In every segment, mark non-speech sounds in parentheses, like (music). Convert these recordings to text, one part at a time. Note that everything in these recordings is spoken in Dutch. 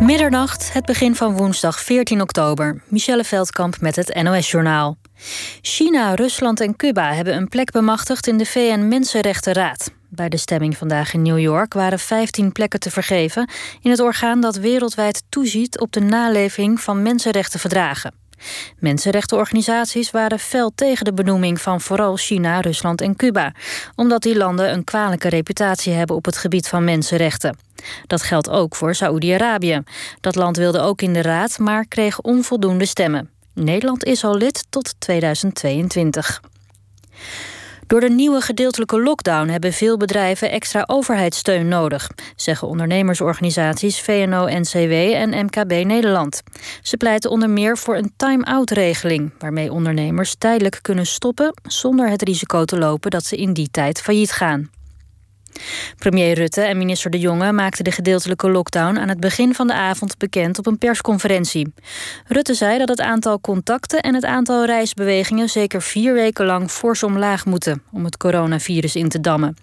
Middernacht, het begin van woensdag 14 oktober. Michelle Veldkamp met het NOS-journaal. China, Rusland en Cuba hebben een plek bemachtigd in de VN-Mensenrechtenraad. Bij de stemming vandaag in New York waren 15 plekken te vergeven in het orgaan dat wereldwijd toeziet op de naleving van mensenrechtenverdragen. Mensenrechtenorganisaties waren fel tegen de benoeming van vooral China, Rusland en Cuba, omdat die landen een kwalijke reputatie hebben op het gebied van mensenrechten. Dat geldt ook voor Saoedi-Arabië. Dat land wilde ook in de raad, maar kreeg onvoldoende stemmen. Nederland is al lid tot 2022. Door de nieuwe gedeeltelijke lockdown hebben veel bedrijven extra overheidssteun nodig, zeggen ondernemersorganisaties VNO-NCW en MKB Nederland. Ze pleiten onder meer voor een time-out-regeling, waarmee ondernemers tijdelijk kunnen stoppen zonder het risico te lopen dat ze in die tijd failliet gaan. Premier Rutte en minister De Jonge maakten de gedeeltelijke lockdown aan het begin van de avond bekend op een persconferentie. Rutte zei dat het aantal contacten en het aantal reisbewegingen zeker vier weken lang fors omlaag moeten om het coronavirus in te dammen.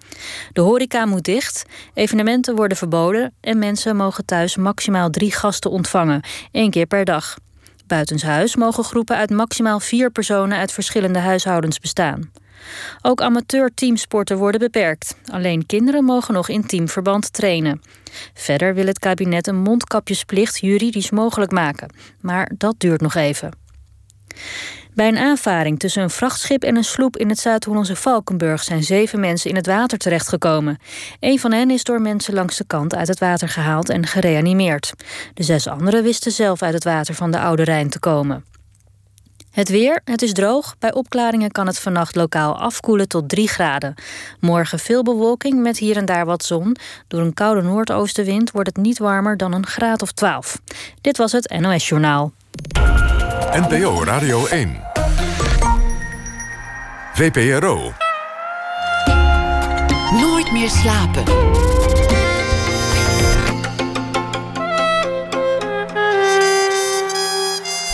De horeca moet dicht, evenementen worden verboden en mensen mogen thuis maximaal drie gasten ontvangen, één keer per dag. Buitenshuis mogen groepen uit maximaal vier personen uit verschillende huishoudens bestaan. Ook amateur-teamsporten worden beperkt. Alleen kinderen mogen nog in teamverband trainen. Verder wil het kabinet een mondkapjesplicht juridisch mogelijk maken. Maar dat duurt nog even. Bij een aanvaring tussen een vrachtschip en een sloep in het Zuid-Hollandse Valkenburg zijn zeven mensen in het water terechtgekomen. Een van hen is door mensen langs de kant uit het water gehaald en gereanimeerd. De zes anderen wisten zelf uit het water van de Oude Rijn te komen. Het weer, het is droog. Bij opklaringen kan het vannacht lokaal afkoelen tot 3 graden. Morgen veel bewolking met hier en daar wat zon. Door een koude noordoostenwind wordt het niet warmer dan een graad of 12. Dit was het NOS Journaal. NPO Radio 1. VPRO. Nooit meer slapen.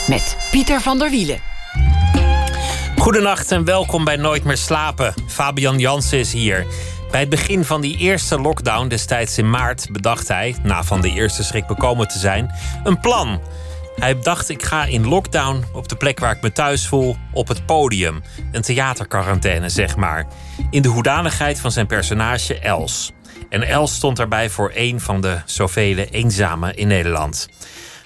Met Pieter van der Wielen. Goedenacht en welkom bij Nooit meer slapen. Fabian Jansen is hier. Bij het begin van die eerste lockdown destijds in maart bedacht hij, na van de eerste schrik bekomen te zijn, een plan. Hij dacht: ik ga in lockdown op de plek waar ik me thuis voel, op het podium. Een theaterquarantaine, zeg maar. In de hoedanigheid van zijn personage Els. En Els stond daarbij voor een van de zoveel eenzamen in Nederland.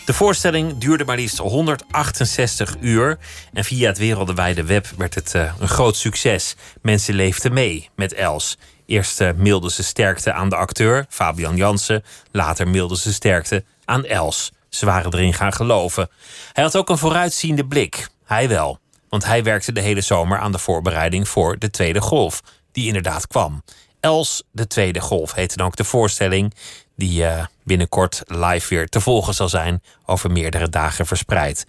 De voorstelling duurde maar liefst 168 uur. En via het wereldwijde web werd het uh, een groot succes. Mensen leefden mee met Els. Eerst uh, ze sterkte aan de acteur, Fabian Jansen. Later mailden ze sterkte aan Els. Ze waren erin gaan geloven. Hij had ook een vooruitziende blik. Hij wel. Want hij werkte de hele zomer aan de voorbereiding voor de tweede golf. Die inderdaad kwam. Els, de tweede golf, heette dan ook de voorstelling die uh, binnenkort live weer te volgen zal zijn, over meerdere dagen verspreid.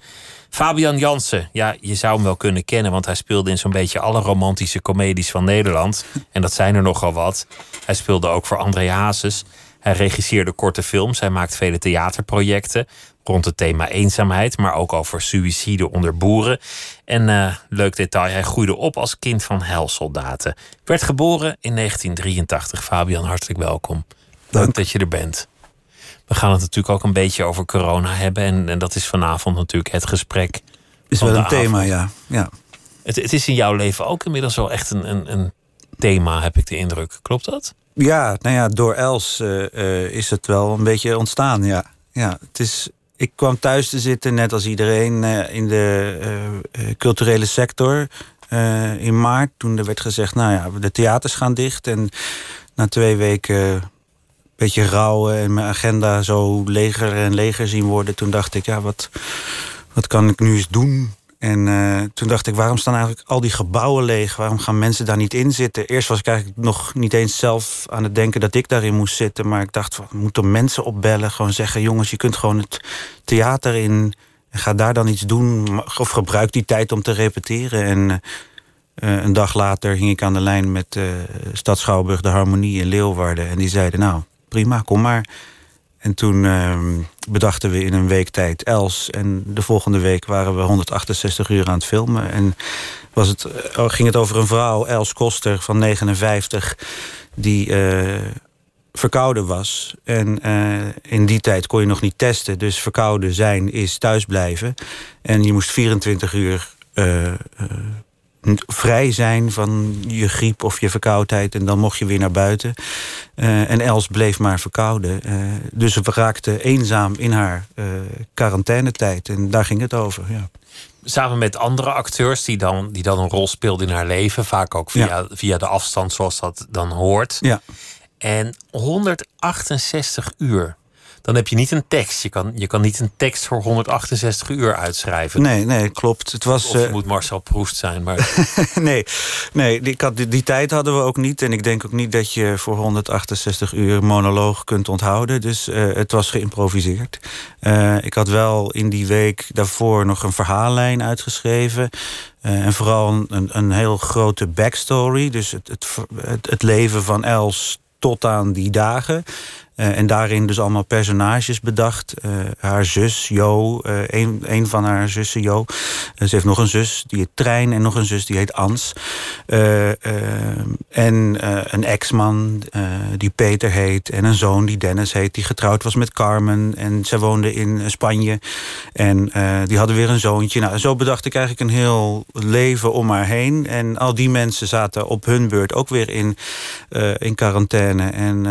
Fabian Jansen, ja, je zou hem wel kunnen kennen, want hij speelde in zo'n beetje alle romantische comedies van Nederland. (laughs) En dat zijn er nogal wat. Hij speelde ook voor André Hazes. Hij regisseerde korte films, hij maakt vele theaterprojecten rond het thema eenzaamheid, maar ook over suïcide onder boeren. En uh, leuk detail, hij groeide op als kind van helsoldaten. Werd geboren in 1983. Fabian, hartelijk welkom. Dank dat je er bent. We gaan het natuurlijk ook een beetje over corona hebben. En, en dat is vanavond natuurlijk het gesprek. Is wel een thema, ja. ja. Het, het, is in jouw leven ook inmiddels wel echt een, een, een thema, heb ik de indruk. Klopt dat? Ja, nou ja, door Els uh, uh, is het wel een beetje ontstaan, ja. ja het is, ik kwam thuis te zitten, net als iedereen, uh, in de culturele sector in maart. Toen er werd gezegd, nou ja, de theaters gaan dicht. En na twee weken beetje rouwen en mijn agenda zo leger en leger zien worden. Toen dacht ik, ja, wat, wat kan ik nu eens doen? En uh, toen dacht ik, waarom staan eigenlijk al die gebouwen leeg? Waarom gaan mensen daar niet in zitten? Eerst was ik eigenlijk nog niet eens zelf aan het denken dat ik daarin moest zitten. Maar ik dacht, we moeten mensen opbellen. Gewoon zeggen, jongens, je kunt gewoon het theater in. En ga daar dan iets doen. Of gebruik die tijd om te repeteren. En uh, een dag later hing ik aan de lijn met uh, Stad Schouwburg de Harmonie in Leeuwarden. En die zeiden, nou, prima, kom maar. En toen uh, bedachten we in een week tijd Els. En de volgende week waren we 168 uur aan het filmen. En was het, uh, ging het over een vrouw, Els Koster, van 59... die uh, verkouden was. En in die tijd kon je nog niet testen. Dus verkouden zijn is thuisblijven. En je moest 24 uur vrij zijn van je griep of je verkoudheid. En dan mocht je weer naar buiten. Uh, en Els bleef maar verkouden. Uh, dus we raakte eenzaam in haar uh, quarantainetijd. En daar ging het over, ja. Samen met andere acteurs die dan, die dan een rol speelden in haar leven. Vaak ook via, ja. via de afstand zoals dat dan hoort. Ja. En 168 uur dan heb je niet een tekst. Je kan, je kan niet een tekst voor 168 uur uitschrijven. Nee, nee, klopt. Het was, of je uh, moet Marcel Proest zijn. Maar... (laughs) nee, nee die, die, die, tijd hadden we ook niet. En ik denk ook niet dat je voor 168 uur monoloog kunt onthouden. Dus uh, het was geïmproviseerd. Uh, ik had wel in die week daarvoor nog een verhaallijn uitgeschreven. en vooral een, een heel grote backstory. Dus het, het, het, het leven van Els tot aan die dagen. Uh, en daarin dus allemaal personages bedacht. Uh, haar zus, Jo, uh, een, een van haar zussen, Jo. ze heeft nog een zus, die heet Trein. En nog een zus, die heet Ans. en een ex-man, die Peter heet. En een zoon, die Dennis heet, die getrouwd was met Carmen. En zij woonde in Spanje. En die hadden weer een zoontje. Nou, zo bedacht ik eigenlijk een heel leven om haar heen. En al die mensen zaten op hun beurt ook weer in, in quarantaine. En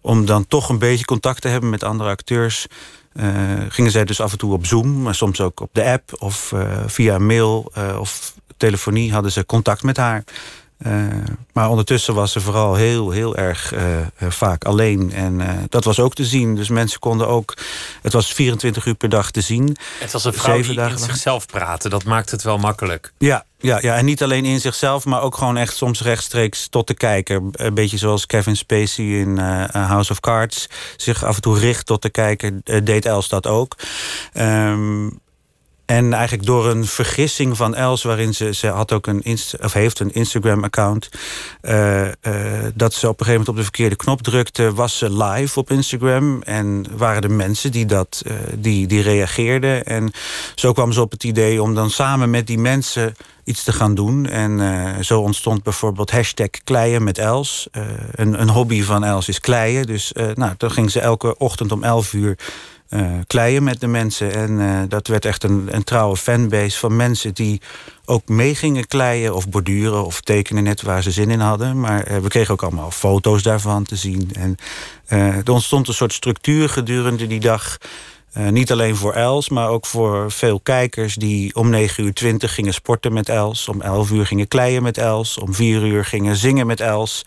om dan toch een beetje contact te hebben met andere acteurs. Uh, gingen zij dus af en toe op Zoom, maar soms ook op de app of uh, via mail uh, of telefonie hadden ze contact met haar. Maar ondertussen was ze vooral heel, heel erg vaak alleen. En dat was ook te zien. Dus mensen konden ook. Het was 24 uur per dag te zien. Het was een vrouw die in zichzelf praten. Dat maakt het wel makkelijk. Ja, ja, ja, en niet alleen in zichzelf, maar ook gewoon echt soms rechtstreeks tot de kijker. Een beetje zoals Kevin Spacey in uh, House of Cards zich af en toe richt tot de kijker, uh, deed Els dat ook. Um, en eigenlijk door een vergissing van Els, waarin ze, ze had ook een of heeft een Instagram-account. Uh, uh, dat ze op een gegeven moment op de verkeerde knop drukte, was ze live op Instagram. En waren er mensen die, dat, uh, die, die reageerden. En zo kwam ze op het idee om dan samen met die mensen iets te gaan doen. En zo ontstond bijvoorbeeld hashtag kleien met Els. een, een hobby van Els is kleien. Dus nou, dan ging ze elke ochtend om 11 uur uh, kleien met de mensen. En uh, dat werd echt een, een trouwe fanbase van mensen die ook mee gingen kleien of borduren of tekenen net waar ze zin in hadden. Maar uh, we kregen ook allemaal foto's daarvan te zien. En er ontstond een soort structuur gedurende die dag. Uh, niet alleen voor Els, maar ook voor veel kijkers die om 9 uur 20 gingen sporten met Els. Om 11 uur gingen kleien met Els. Om 4 uur gingen zingen met Els.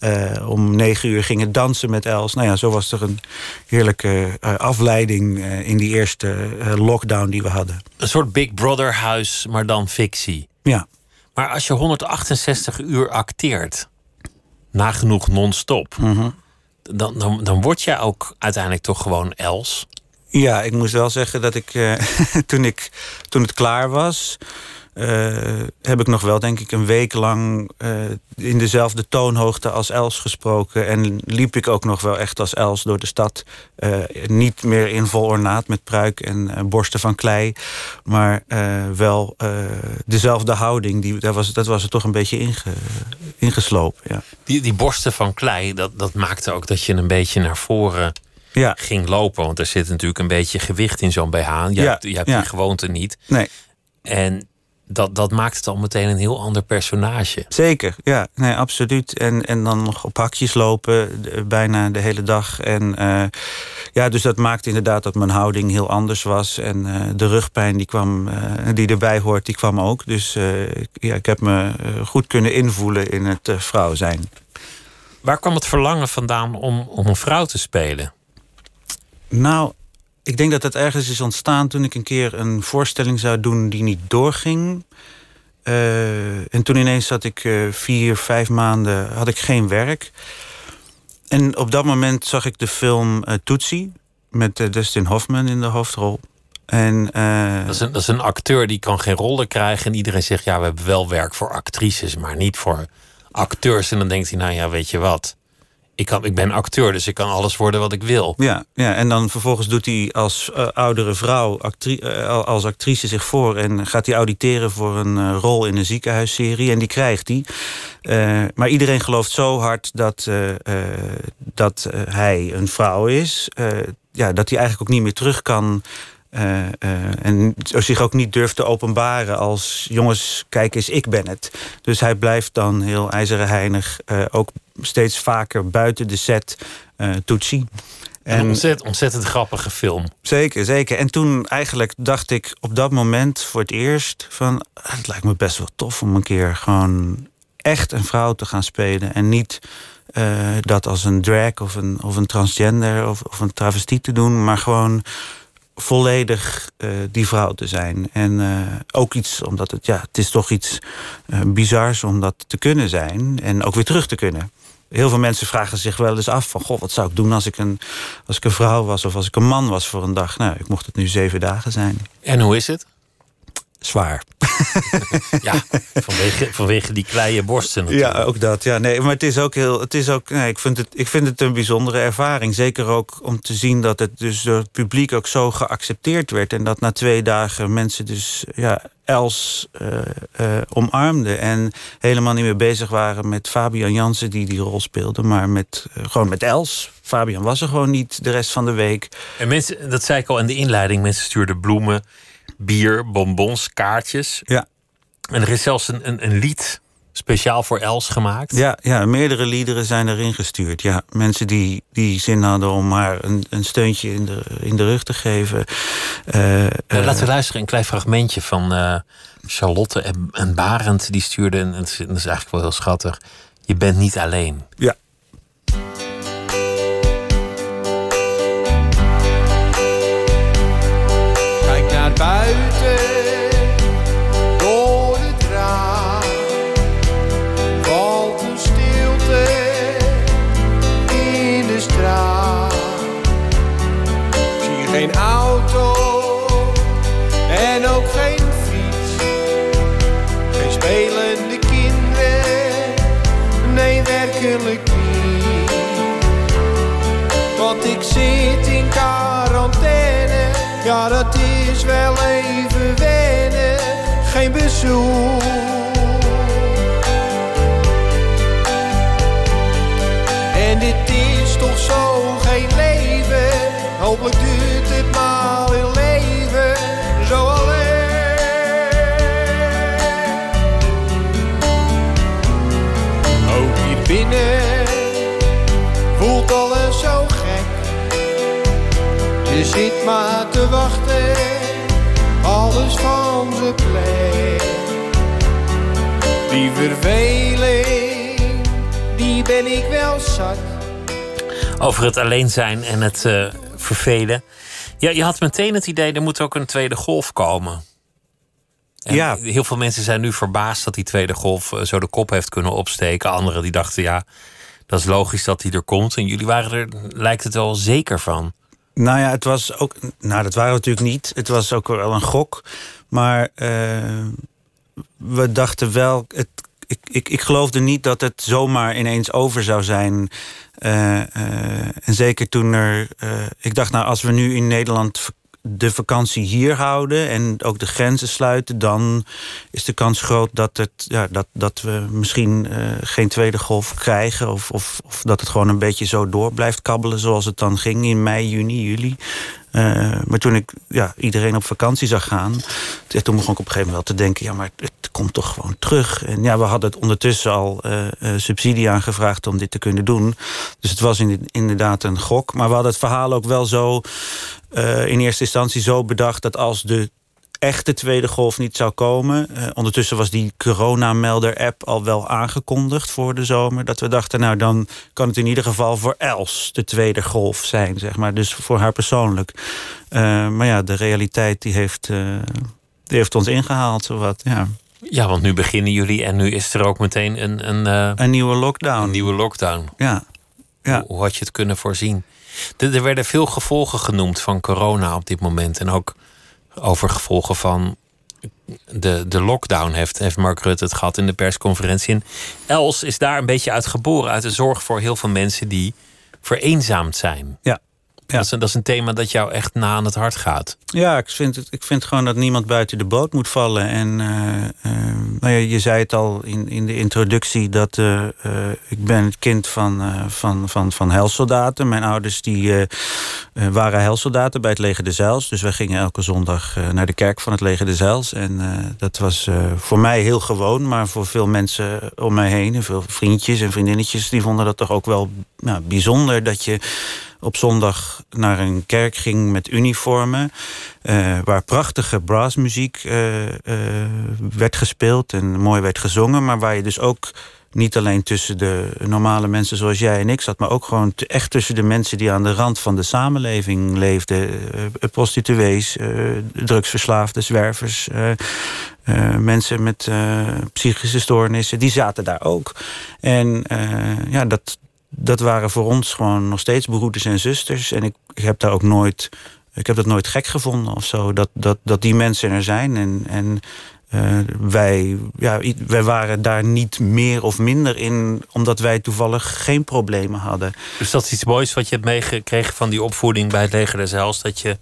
Uh, om 9 uur gingen dansen met Els. Nou ja, zo was er een heerlijke uh, afleiding in die eerste lockdown die we hadden. Een soort Big Brother huis, maar dan fictie. Ja. Maar als je 168 uur acteert, nagenoeg non-stop, mm -hmm. dan, dan, dan word je ook uiteindelijk toch gewoon Els. Ja, ik moest wel zeggen dat ik, uh, (laughs) toen, ik toen het klaar was, uh, heb ik nog wel, denk ik, een week lang uh, in dezelfde toonhoogte als Els gesproken. En liep ik ook nog wel echt als Els door de stad. niet meer in vol ornaat met pruik en borsten van klei. Maar wel dezelfde houding. Die, dat, was, dat was er toch een beetje inge, ingeslopen. Ja. Die, die borsten van klei, dat, dat maakte ook dat je een beetje naar voren ja. ging lopen. Want er zit natuurlijk een beetje gewicht in zo'n BH. Je ja. hebt, je hebt die gewoonte niet. Nee. En dat, dat maakt het al meteen een heel ander personage. Zeker, ja, nee, absoluut. En, en dan nog op hakjes lopen, bijna de hele dag. En uh, ja, dus dat maakt inderdaad dat mijn houding heel anders was. En uh, de rugpijn die, kwam, uh, die erbij hoort, die kwam ook. Dus ja, ik heb me goed kunnen invoelen in het vrouw zijn. Waar kwam het verlangen vandaan om, om een vrouw te spelen? Nou, ik denk dat het ergens is ontstaan toen ik een keer een voorstelling zou doen die niet doorging. Uh, en toen ineens zat ik uh, vier, vijf maanden, had ik geen werk. En op dat moment zag ik de film uh, Tootsie met Dustin Hoffman in de hoofdrol. En, dat, is een, dat is een acteur die kan geen rollen krijgen. En iedereen zegt, ja, we hebben wel werk voor actrices, maar niet voor acteurs. En dan denkt hij, nou ja, weet je wat ik, kan, ik ben acteur, dus ik kan alles worden wat ik wil. Ja, ja en dan vervolgens doet hij als uh, oudere vrouw actri uh, als actrice zich voor en gaat hij auditeren voor een uh, rol in een ziekenhuisserie en die krijgt hij. maar iedereen gelooft zo hard dat, dat hij een vrouw is, ja, dat hij eigenlijk ook niet meer terug kan en zich ook niet durft te openbaren als... jongens, kijk eens, ik ben het. Dus hij blijft dan heel ijzeren heinig... Ook steeds vaker buiten de set toetsie. En een ontzettend, ontzettend grappige film. Zeker, zeker. En toen eigenlijk dacht ik op dat moment voor het eerst... van het lijkt me best wel tof om een keer gewoon echt een vrouw te gaan spelen... en niet... dat als een drag of een, of een transgender of, of een travestiet te doen, maar gewoon volledig uh, die vrouw te zijn. En uh, ook iets, omdat het, ja, het is toch iets uh, bizars om dat te kunnen zijn. En ook weer terug te kunnen. Heel veel mensen vragen zich wel eens af van... goh, wat zou ik doen als ik, een, als ik een vrouw was of als ik een man was voor een dag? Nou, ik mocht het nu zeven dagen zijn. En hoe is het? Zwaar. (laughs) ja, vanwege, vanwege die kleine borsten natuurlijk. Ja, ook dat. Ja, nee, maar het is ook heel. Het is ook, nee, ik, vind het, ik vind het een bijzondere ervaring. Zeker ook om te zien dat het dus door het publiek ook zo geaccepteerd werd. En dat na twee dagen mensen dus ja, Els uh, uh, omarmden. En helemaal niet meer bezig waren met Fabian Jansen, die die rol speelde. Maar met, uh, gewoon met Els. Fabian was er gewoon niet de rest van de week. En mensen, dat zei ik al in de inleiding, mensen stuurden bloemen bier, bonbons, kaartjes. Ja. En er is zelfs een, een, een, lied speciaal voor Els gemaakt. Ja, ja, meerdere liederen zijn erin gestuurd. Ja, mensen die, die zin hadden om haar een, een steuntje in de, in de rug te geven. Uh, uh, laten we luisteren, een klein fragmentje van uh, Charlotte en, en Barend. Die stuurde, en dat is, dat is eigenlijk wel heel schattig. Je bent niet alleen. Ja. Buiten En dit is toch zo geen leven, hopelijk duurt het maar heel leven, zo alleen. Ook hier binnen voelt alles zo gek, je zit maar te wachten alles van zijn plek. Die verveling, die ben ik wel zat. Over het alleen zijn en het uh, vervelen. Ja, je had meteen het idee, er moet ook een tweede golf komen. En ja. Heel veel mensen zijn nu verbaasd dat die tweede golf zo de kop heeft kunnen opsteken. Anderen die dachten, ja, dat is logisch dat die er komt. En jullie waren er, lijkt het wel, zeker van. Nou ja, het was ook. Nou, dat waren we natuurlijk niet. Het was ook wel een gok. Maar uh, we dachten wel. Het, ik, ik, ik geloofde niet dat het zomaar ineens over zou zijn. Uh, uh, en zeker toen er. ik dacht, nou, als we nu in Nederland de vakantie hier houden en ook de grenzen sluiten, dan is de kans groot dat, het, ja, dat, dat we misschien uh, geen tweede golf krijgen. Of, of, of dat het gewoon een beetje zo door blijft kabbelen zoals het dan ging in mei, juni, juli. Uh, maar toen ik ja, iedereen op vakantie zag gaan, toen begon ik op een gegeven moment wel te denken: ja, maar het komt toch gewoon terug. En ja, we hadden het ondertussen al uh, subsidie aangevraagd om dit te kunnen doen. Dus het was inderdaad een gok. Maar we hadden het verhaal ook wel zo in eerste instantie zo bedacht dat als de echte tweede golf niet zou komen. Uh, ondertussen was die coronamelder-app al wel aangekondigd voor de zomer. Dat we dachten, nou dan kan het in ieder geval voor Els de tweede golf zijn, zeg maar. Dus voor haar persoonlijk. Uh, maar ja, de realiteit die heeft, uh, die heeft ons ingehaald, zowat, ja. Ja, want nu beginnen jullie en nu is er ook meteen een... Een, een nieuwe lockdown. Een nieuwe lockdown. Ja. ja. Hoe, hoe had je het kunnen voorzien? Er werden veel gevolgen genoemd van corona op dit moment. En ook over gevolgen van de, de lockdown heeft, heeft Mark Rutte het gehad in de persconferentie. En Els is daar een beetje uit geboren, uit de zorg voor heel veel mensen die vereenzaamd zijn. Ja. Ja. Dat, is een, dat is een thema dat jou echt na aan het hart gaat. Ja, ik vind, het, ik vind gewoon dat niemand buiten de boot moet vallen. En uh, uh, nou ja, je zei het al in, in de introductie dat uh, ik ben het kind van, van, van, van helsoldaten. Mijn ouders die, waren helsoldaten bij het Leger de Zeils. Dus wij gingen elke zondag naar de kerk van het Leger de Zeils. En dat was voor mij heel gewoon, maar voor veel mensen om mij heen... en veel vriendjes en vriendinnetjes, die vonden dat toch ook wel nou, bijzonder... dat je op zondag naar een kerk ging met uniformen. Uh, waar prachtige brassmuziek uh, uh, werd gespeeld en mooi werd gezongen. Maar waar je dus ook niet alleen tussen de normale mensen zoals jij en ik zat, maar ook gewoon echt tussen de mensen die aan de rand van de samenleving leefden. prostituees, drugsverslaafden, zwervers, mensen met psychische stoornissen, die zaten daar ook. En ja, dat, dat waren voor ons gewoon nog steeds broeders en zusters. En ik, ik heb daar ook nooit. Ik heb dat nooit gek gevonden of zo. Dat, dat, dat die mensen er zijn. En, en uh, wij, ja, wij waren daar niet meer of minder in, omdat wij toevallig geen problemen hadden. Dus dat is iets moois wat je hebt meegekregen van die opvoeding bij het leger des Heils. Dat je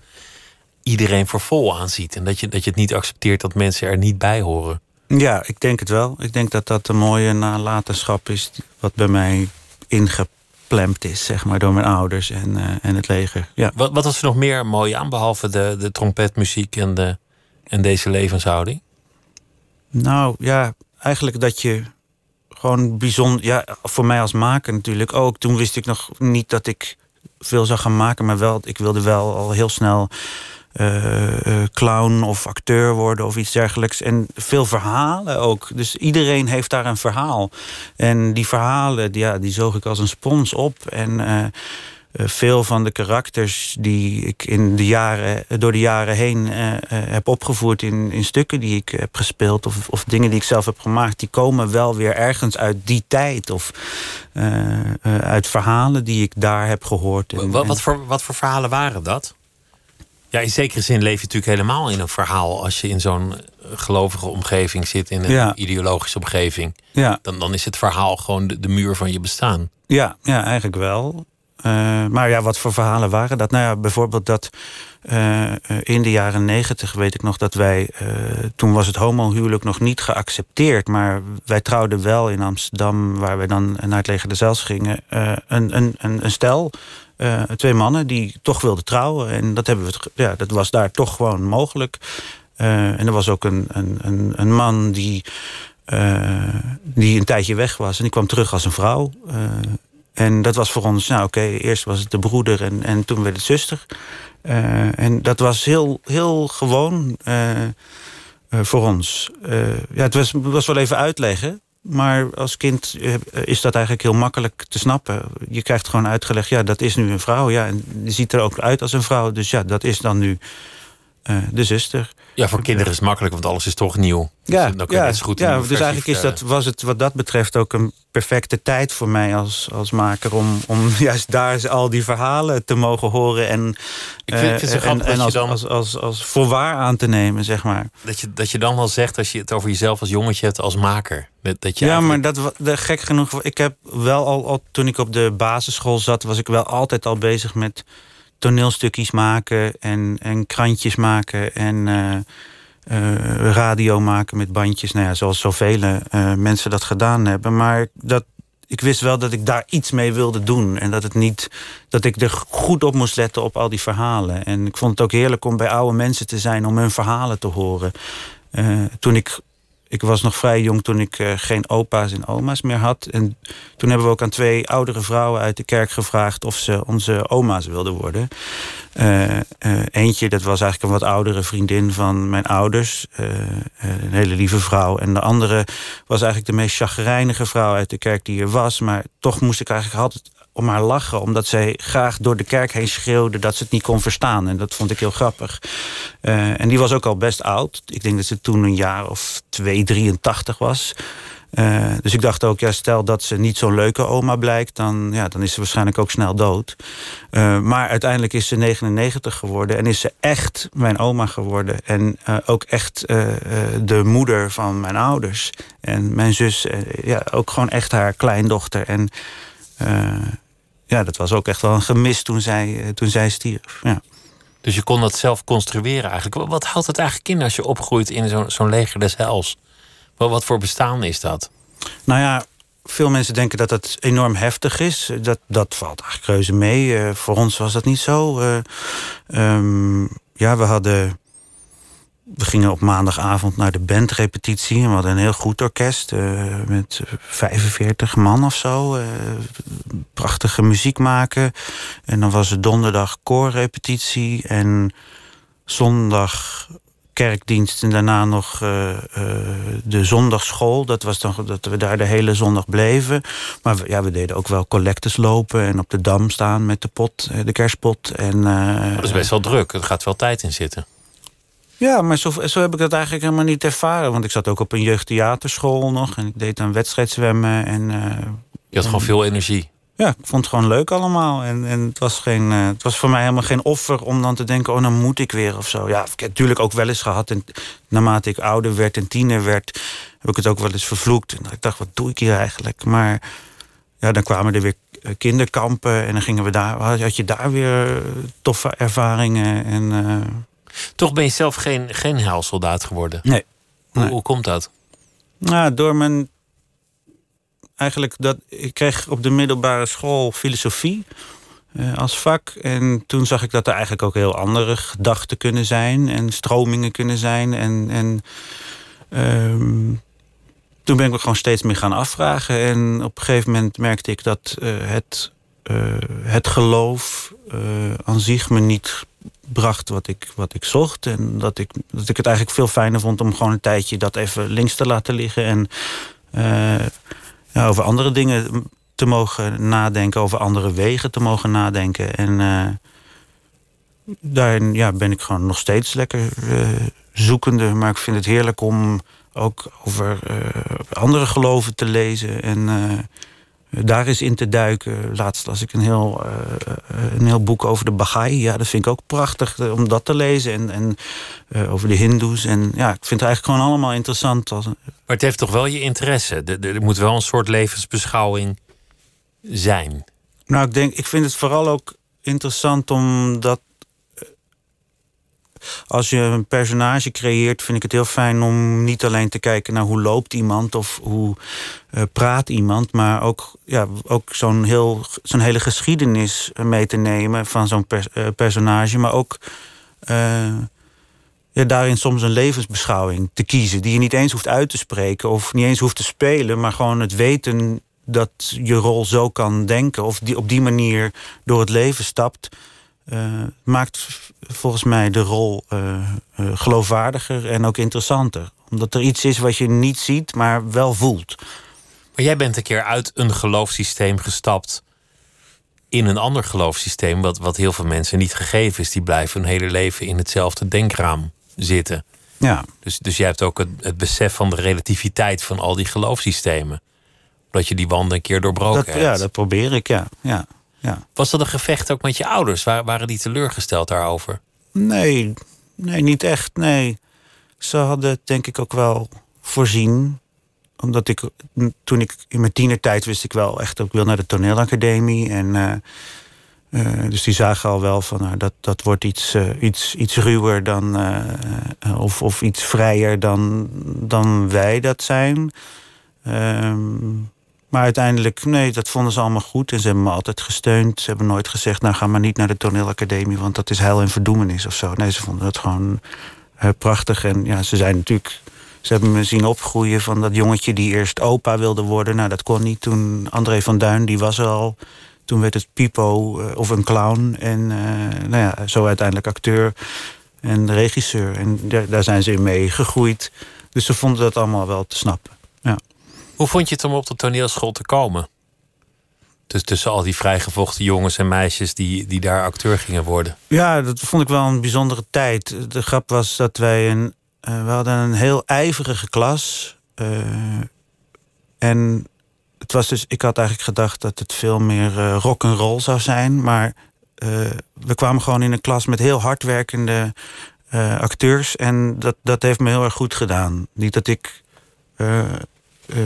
iedereen voor vol aanziet. En dat je, dat je het niet accepteert dat mensen er niet bij horen. Ja, ik denk het wel. Ik denk dat dat een mooie nalatenschap is wat bij mij ingeplemd is, zeg maar, door mijn ouders en, uh, en het leger. Ja. Wat, wat was er nog meer mooi aan, behalve de, de trompetmuziek en, de, en deze levenshouding? Nou ja, eigenlijk dat je gewoon bijzonder. Ja, voor mij als maker natuurlijk ook. Toen wist ik nog niet dat ik veel zou gaan maken, maar wel, ik wilde wel al heel snel clown of acteur worden of iets dergelijks. En veel verhalen ook. Dus iedereen heeft daar een verhaal. En die verhalen, die, ja, die zoog ik als een spons op. En uh, veel van de karakters die ik in de jaren, door de jaren heen heb opgevoerd in, in stukken die ik heb gespeeld, of, of dingen die ik zelf heb gemaakt, die komen wel weer ergens uit die tijd. Of uit verhalen die ik daar heb gehoord. En, wat, wat, voor, wat voor verhalen waren dat? Ja, in zekere zin leef je natuurlijk helemaal in een verhaal. Als je in zo'n gelovige omgeving zit, in een ideologische omgeving. Ja. Dan, dan is het verhaal gewoon de, de muur van je bestaan. Ja, ja eigenlijk wel. Uh, maar ja, wat voor verhalen waren dat? Nou ja, bijvoorbeeld dat uh, in de jaren negentig weet ik nog dat wij... Uh, toen was het homohuwelijk nog niet geaccepteerd... maar wij trouwden wel in Amsterdam, waar we dan naar het leger de Zels gingen... een, een, een, een stel uh, twee mannen die toch wilden trouwen. En dat, hebben we, ja, dat was daar toch gewoon mogelijk. Uh, en er was ook een, een, een, man die, uh, die een tijdje weg was. En die kwam terug als een vrouw. en dat was voor ons, nou oké, eerst was het de broeder en, en toen werd het zuster. en dat was heel, heel gewoon voor ons. ja, het was, was wel even uitleggen. Maar als kind eh, is dat eigenlijk heel makkelijk te snappen. Je krijgt gewoon uitgelegd, ja, dat is nu een vrouw. Ja, en die ziet er ook uit als een vrouw. Dus ja, dat is dan nu uh, de zuster. Ja, voor kinderen is het makkelijk, want alles is toch nieuw. Ja, dus, dan kun je ja, goed ja, dus eigenlijk is dat, was het wat dat betreft ook een perfecte tijd voor mij als, als maker... om, om (laughs) juist daar al die verhalen te mogen horen en, Ik vind, uh, en, en als, dan, als, als, als voorwaar aan te nemen, zeg maar. Dat je, dat je dan wel zegt, als je het over jezelf als jongetje hebt als maker. Dat je ja, eigenlijk... maar dat, de, gek genoeg, ik heb wel al, al, toen ik op de basisschool zat... was ik wel altijd al bezig met toneelstukjes maken en, en krantjes maken en uh, uh, radio maken met bandjes. Nou ja, zoals zoveel uh, mensen dat gedaan hebben. Maar dat, ik wist wel dat ik daar iets mee wilde doen. En dat, het niet, dat ik er goed op moest letten op al die verhalen. En ik vond het ook heerlijk om bij oude mensen te zijn om hun verhalen te horen. toen ik ik was nog vrij jong toen ik uh, geen opa's en oma's meer had. En toen hebben we ook aan twee oudere vrouwen uit de kerk gevraagd of ze onze oma's wilden worden. Uh, uh, eentje, dat was eigenlijk een wat oudere vriendin van mijn ouders. een hele lieve vrouw. En de andere was eigenlijk de meest chagrijnige vrouw uit de kerk die er was. Maar toch moest ik eigenlijk altijd om haar lachen. Omdat zij graag door de kerk heen schreeuwde dat ze het niet kon verstaan. En dat vond ik heel grappig. Uh, en die was ook al best oud. Ik denk dat ze toen een jaar of 2, 83 was. Eh, dus ik dacht ook, ja, stel dat ze niet zo'n leuke oma blijkt, dan, ja, dan is ze waarschijnlijk ook snel dood. Uh, maar uiteindelijk is ze 99 geworden en is ze echt mijn oma geworden. En ook echt de moeder van mijn ouders. En mijn zus, ja, ook gewoon echt haar kleindochter. En ja, dat was ook echt wel een gemis toen zij, toen zij stierf. Ja. Dus je kon dat zelf construeren eigenlijk. Wat houdt het eigenlijk in als je opgroeit in zo'n zo'n leger des hels? Wat voor bestaan is dat? Nou ja, veel mensen denken dat het enorm heftig is. Dat, dat valt eigenlijk reuze mee. Uh, voor ons was dat niet zo. Uh, um, ja, we hadden. We gingen op maandagavond naar de bandrepetitie. En we hadden een heel goed orkest. Uh, met 45 man of zo. prachtige muziek maken. En dan was het donderdag koorrepetitie. En zondag kerkdienst en daarna nog de zondagschool. Dat was dan dat we daar de hele zondag bleven. Maar we, ja, we deden ook wel collectes lopen en op de dam staan met de pot, eh, de kerstpot. En, dat is best wel druk. Er gaat wel tijd in zitten. Ja, maar zo, zo heb ik dat eigenlijk helemaal niet ervaren. Want ik zat ook op een jeugdtheaterschool nog. En ik deed dan wedstrijdzwemmen. En, Je had gewoon veel energie ja, ik vond het gewoon leuk allemaal. En, en het, was geen, uh, het was voor mij helemaal geen offer om dan te denken... oh, dan moet ik weer of zo. Ja, ik heb natuurlijk ook wel eens gehad. En naarmate ik ouder werd en tiener werd... heb ik het ook wel eens vervloekt. En ik dacht, wat doe ik hier eigenlijk? Maar ja, dan kwamen er weer eh, kinderkampen... en dan gingen we daar, had je daar weer eh, toffe ervaringen. En, uh... Toch ben je zelf geen, geen helsoldaat geworden? Nee. Hoe, hoe komt dat? Nou, door mijn eigenlijk dat ik kreeg op de middelbare school filosofie uh, als vak. En toen zag ik dat er eigenlijk ook heel andere gedachten kunnen zijn en stromingen kunnen zijn. En, en um, toen ben ik me gewoon steeds meer gaan afvragen. En op een gegeven moment merkte ik dat uh, het, uh, het geloof aan zich me niet bracht wat ik, wat ik zocht. En dat ik, dat ik het eigenlijk veel fijner vond om gewoon een tijdje dat even links te laten liggen. En ja, over andere dingen te mogen nadenken, over andere wegen te mogen nadenken. En uh, daarin ja, ben ik gewoon nog steeds lekker uh, zoekende. Maar ik vind het heerlijk om ook over andere geloven te lezen. En daar eens in te duiken. Laatst las ik een heel, een heel boek over de Baha'i. Ja, dat vind ik ook prachtig om dat te lezen. En, en over de Hindoes. En ja, ik vind het eigenlijk gewoon allemaal interessant. Maar het heeft toch wel je interesse? Er, moet wel een soort levensbeschouwing zijn. Nou, ik denk, ik vind het vooral ook interessant omdat eh, als je een personage creëert, vind ik het heel fijn om niet alleen te kijken naar hoe loopt iemand of hoe uh, praat iemand, maar ook, ja, ook zo'n heel, zo'n hele geschiedenis mee te nemen van zo'n uh, personage, maar ook ja, daarin soms een levensbeschouwing te kiezen. Die je niet eens hoeft uit te spreken of niet eens hoeft te spelen. Maar gewoon het weten dat je rol zo kan denken. Of die op die manier door het leven stapt. Uh, maakt volgens mij de rol uh, uh, geloofwaardiger en ook interessanter. Omdat er iets is wat je niet ziet, maar wel voelt. Maar jij bent een keer uit een geloofssysteem gestapt in een ander geloofssysteem, wat, wat heel veel mensen niet gegeven is. Die blijven hun hele leven in hetzelfde denkraam zitten. Ja. Dus, dus jij hebt ook het, het besef van de relativiteit van al die geloofssystemen. Dat je die wanden een keer doorbroken dat, Ja, dat probeer ik, ja. ja, ja. Was dat een gevecht ook met je ouders? Waren, waren die teleurgesteld daarover? Nee, nee, niet echt, nee. Ze hadden het denk ik ook wel voorzien. Omdat ik, toen ik in mijn tienertijd wist ik wel echt... ik wil naar de toneelacademie en... Uh, uh, dus die zagen al wel van nou, dat, dat wordt iets, uh, iets, iets ruwer dan, of, of iets vrijer dan, dan wij dat zijn. Ehm, maar uiteindelijk, nee, dat vonden ze allemaal goed. En ze hebben me altijd gesteund. Ze hebben nooit gezegd, nou ga maar niet naar de toneelacademie... want dat is heil en verdoemenis of zo. Nee, ze vonden het gewoon prachtig. En ja, ze zijn natuurlijk... Ze hebben me zien opgroeien van dat jongetje die eerst opa wilde worden. Nou, dat kon niet. Toen André van Duin, die was er al... Toen werd het Pipo uh, of een clown. En uh, nou ja, zo uiteindelijk acteur en regisseur. En daar, daar zijn ze in mee gegroeid. Dus ze vonden dat allemaal wel te snappen. Ja. Hoe vond je het om op de toneelschool te komen? Dus tussen al die vrijgevochten jongens en meisjes die, die daar acteur gingen worden. Ja, dat vond ik wel een bijzondere tijd. De grap was dat wij een. Uh, we hadden een heel ijverige klas. En het was dus, ik had eigenlijk gedacht dat het veel meer uh, rock and roll zou zijn. Maar we kwamen gewoon in een klas met heel hardwerkende acteurs. En dat, dat heeft me heel erg goed gedaan. Niet dat ik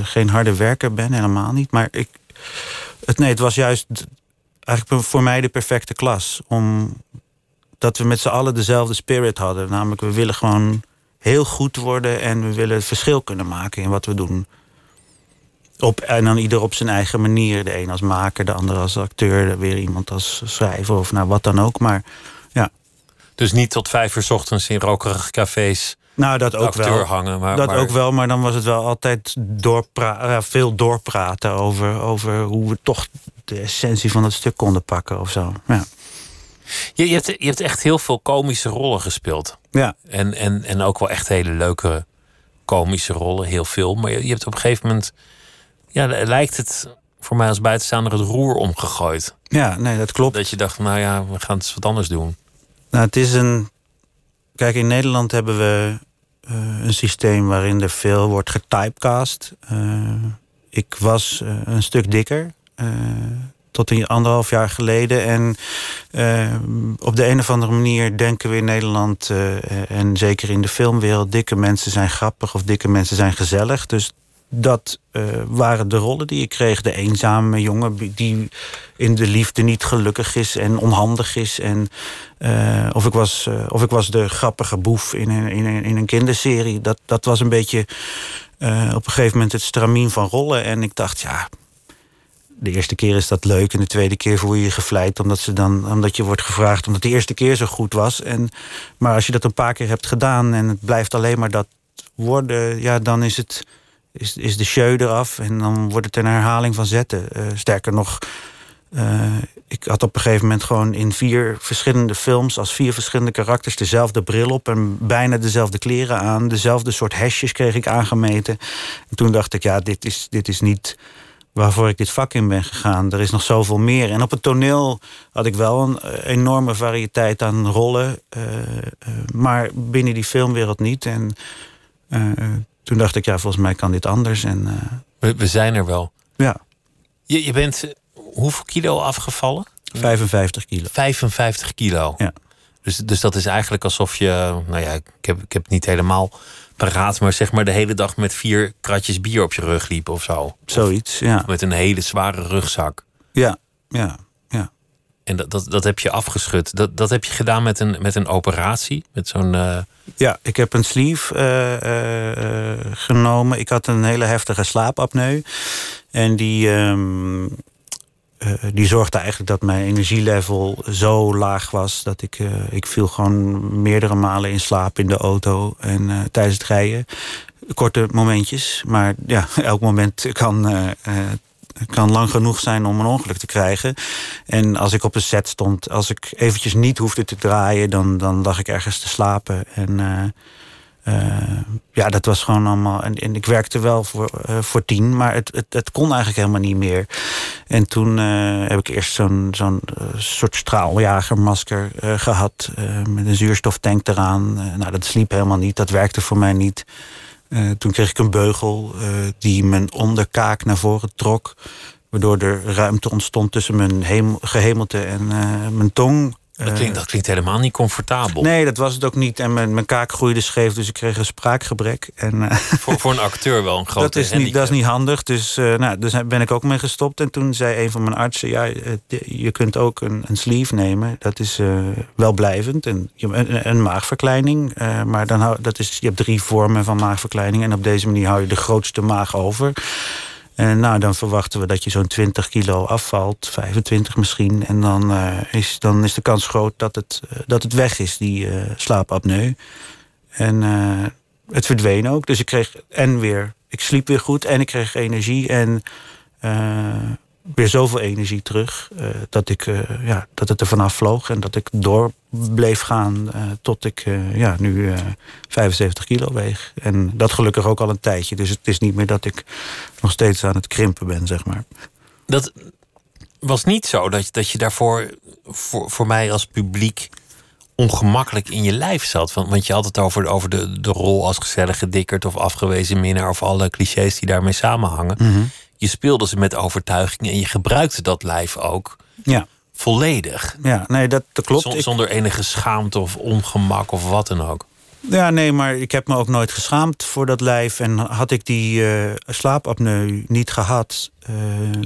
geen harde werker ben, helemaal niet. Maar ik, het, nee, het was juist eigenlijk voor mij de perfecte klas. Om, dat we met z'n allen dezelfde spirit hadden. Namelijk, we willen gewoon heel goed worden en we willen het verschil kunnen maken in wat we doen. Op, en dan ieder op zijn eigen manier. De een als maker, de ander als acteur, weer iemand als schrijver of nou wat dan ook. Maar ja. Dus niet tot vijf uur ochtends in rokerige cafés. Nou, dat ook wel. Hangen, maar, dat ook wel, maar dan was het wel altijd doorpra veel doorpraten over, over hoe we toch de essentie van het stuk konden pakken of zo. Ja. Je, je, hebt, je hebt echt heel veel komische rollen gespeeld. Ja. En, en, en ook wel echt hele leuke komische rollen, heel veel. Maar je, je hebt op een gegeven moment, ja, lijkt het voor mij als buitenstaander het roer omgegooid. Ja, nee, dat klopt. Dat je dacht, nou ja, we gaan het wat anders doen. Nou, het is een. Kijk, in Nederland hebben we uh, een systeem waarin er veel wordt getypecast. Uh, ik was uh, een stuk dikker tot een anderhalf jaar geleden. En op de een of andere manier denken we in Nederland, en zeker in de filmwereld, dikke mensen zijn grappig of dikke mensen zijn gezellig. Dus dat uh, waren de rollen die ik kreeg. De eenzame jongen die in de liefde niet gelukkig is en onhandig is. En, of, ik was, of ik was de grappige boef in een, in een, in een kinderserie. Dat, dat was een beetje op een gegeven moment het stramien van rollen. En ik dacht, ja, de eerste keer is dat leuk en de tweede keer voel je je gevleid omdat, ze dan, omdat je wordt gevraagd omdat de eerste keer zo goed was. En, maar als je dat een paar keer hebt gedaan en het blijft alleen maar dat worden, ja, dan is, het, is, is de show eraf en dan wordt het een herhaling van zetten. Uh, sterker nog, uh, ik had op een gegeven moment gewoon in vier verschillende films als vier verschillende karakters dezelfde bril op en bijna dezelfde kleren aan. Dezelfde soort hesjes kreeg ik aangemeten. En toen dacht ik, ja, dit is, dit is niet waarvoor ik dit vak in ben gegaan. Er is nog zoveel meer. En op het toneel had ik wel een eh, enorme variëteit aan rollen. Maar binnen die filmwereld niet. En toen dacht ik, ja, volgens mij kan dit anders. En, we, we, zijn er wel. Ja. Je, je bent hoeveel kilo afgevallen? 55 kilo. 55 kilo. Ja. Dus, dus dat is eigenlijk alsof je, nou ja, ik heb, ik heb het niet helemaal paraat, maar zeg maar de hele dag met vier kratjes bier op je rug liep of zo. Zoiets, ja. met een hele zware rugzak. Ja, ja. En dat, dat, dat heb je afgeschud. Dat, dat heb je gedaan met een, met een operatie? Met zo'n. Uh... Ja, ik heb een sleeve uh, uh, genomen. Ik had een hele heftige slaapapneu. En die. Uh, die zorgde eigenlijk dat mijn energielevel zo laag was dat ik, ik viel gewoon meerdere malen in slaap in de auto en tijdens het rijden. Korte momentjes, maar ja, (laughs) elk moment kan, kan lang genoeg zijn om een ongeluk te krijgen. En als ik op een set stond, als ik eventjes niet hoefde te draaien, dan, dan lag ik ergens te slapen. En uh, ja, dat was gewoon allemaal. En, ik werkte wel voor, uh, voor tien, maar het, het, het, kon eigenlijk helemaal niet meer. En toen heb ik eerst zo'n zo'n soort straaljagermasker gehad. met een zuurstoftank eraan. nou, dat sliep helemaal niet. Dat werkte voor mij niet. Toen kreeg ik een beugel die mijn onderkaak naar voren trok. Waardoor er ruimte ontstond tussen mijn gehemelte en mijn tong. Dat klinkt, eh, dat klinkt, helemaal niet comfortabel. Nee, dat was het ook niet. En mijn, mijn kaak groeide scheef, dus ik kreeg een spraakgebrek. En, uh, (laughs) voor, voor een acteur wel een (laughs) grote dat is niet, Dat is niet handig, dus uh, nou, dus ben ik ook mee gestopt. En toen zei een van mijn artsen... ja, je kunt ook een, een sleeve nemen. Dat is wel blijvend. En, een, een maagverkleining. maar dan dat is, je hebt drie vormen van maagverkleining. En op deze manier hou je de grootste maag over... En nou, dan verwachten we dat je zo'n 20 kilo afvalt, 25 misschien. En dan, uh, is, dan is de kans groot dat het, uh, dat het weg is, die uh, slaapapneu. En het verdween ook. Dus ik kreeg en weer, ik sliep weer goed en ik kreeg energie. En weer zoveel energie terug. Uh, dat, ik, uh, ja, dat het er vanaf vloog en dat ik door bleef gaan uh, tot ik ja, nu 75 kilo weeg. En dat gelukkig ook al een tijdje. Dus het is niet meer dat ik nog steeds aan het krimpen ben, zeg maar. Dat was niet zo dat, dat je daarvoor voor, voor mij als publiek ongemakkelijk in je lijf zat. Want, want je had het over, over de, de rol als gezellige dikkerd of afgewezen minnaar of alle clichés die daarmee samenhangen. Mhm. Je speelde ze met overtuiging en je gebruikte dat lijf ook Ja, volledig. ja nee, dat, dat klopt. Zonder enige schaamte of ongemak of wat dan ook. Ja, nee, maar ik heb me ook nooit geschaamd voor dat lijf. En had ik die eh slaapapneu niet gehad, eh,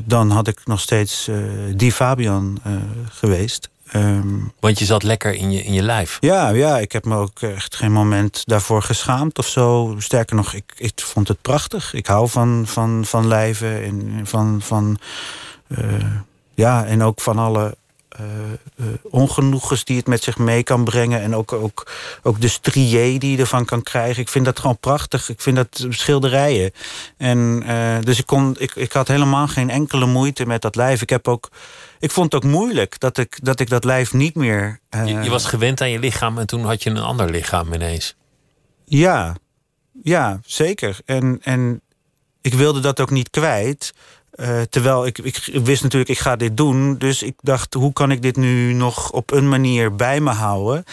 dan had ik nog steeds eh, die Fabian geweest. Ehm, Want je zat lekker in je, in je lijf. ja, ja, ik heb me ook echt geen moment daarvoor geschaamd of zo. Sterker nog, ik, ik vond het prachtig. Ik hou van, van, van lijven en van. van eh, ja, en ook van alle ongenoegens die het met zich mee kan brengen. En ook, ook, ook de strié die je ervan kan krijgen. Ik vind dat gewoon prachtig. Ik vind dat schilderijen. En eh, dus ik, kon, ik, ik had helemaal geen enkele moeite met dat lijf. Ik heb ook. Ik vond het ook moeilijk dat ik dat, ik dat lijf niet meer. eh, Je, je was gewend aan je lichaam en toen had je een ander lichaam ineens. Ja, ja, zeker. En, en ik wilde dat ook niet kwijt. Eh, terwijl ik, ik wist natuurlijk, ik ga dit doen. Dus ik dacht, hoe kan ik dit nu nog op een manier bij me houden?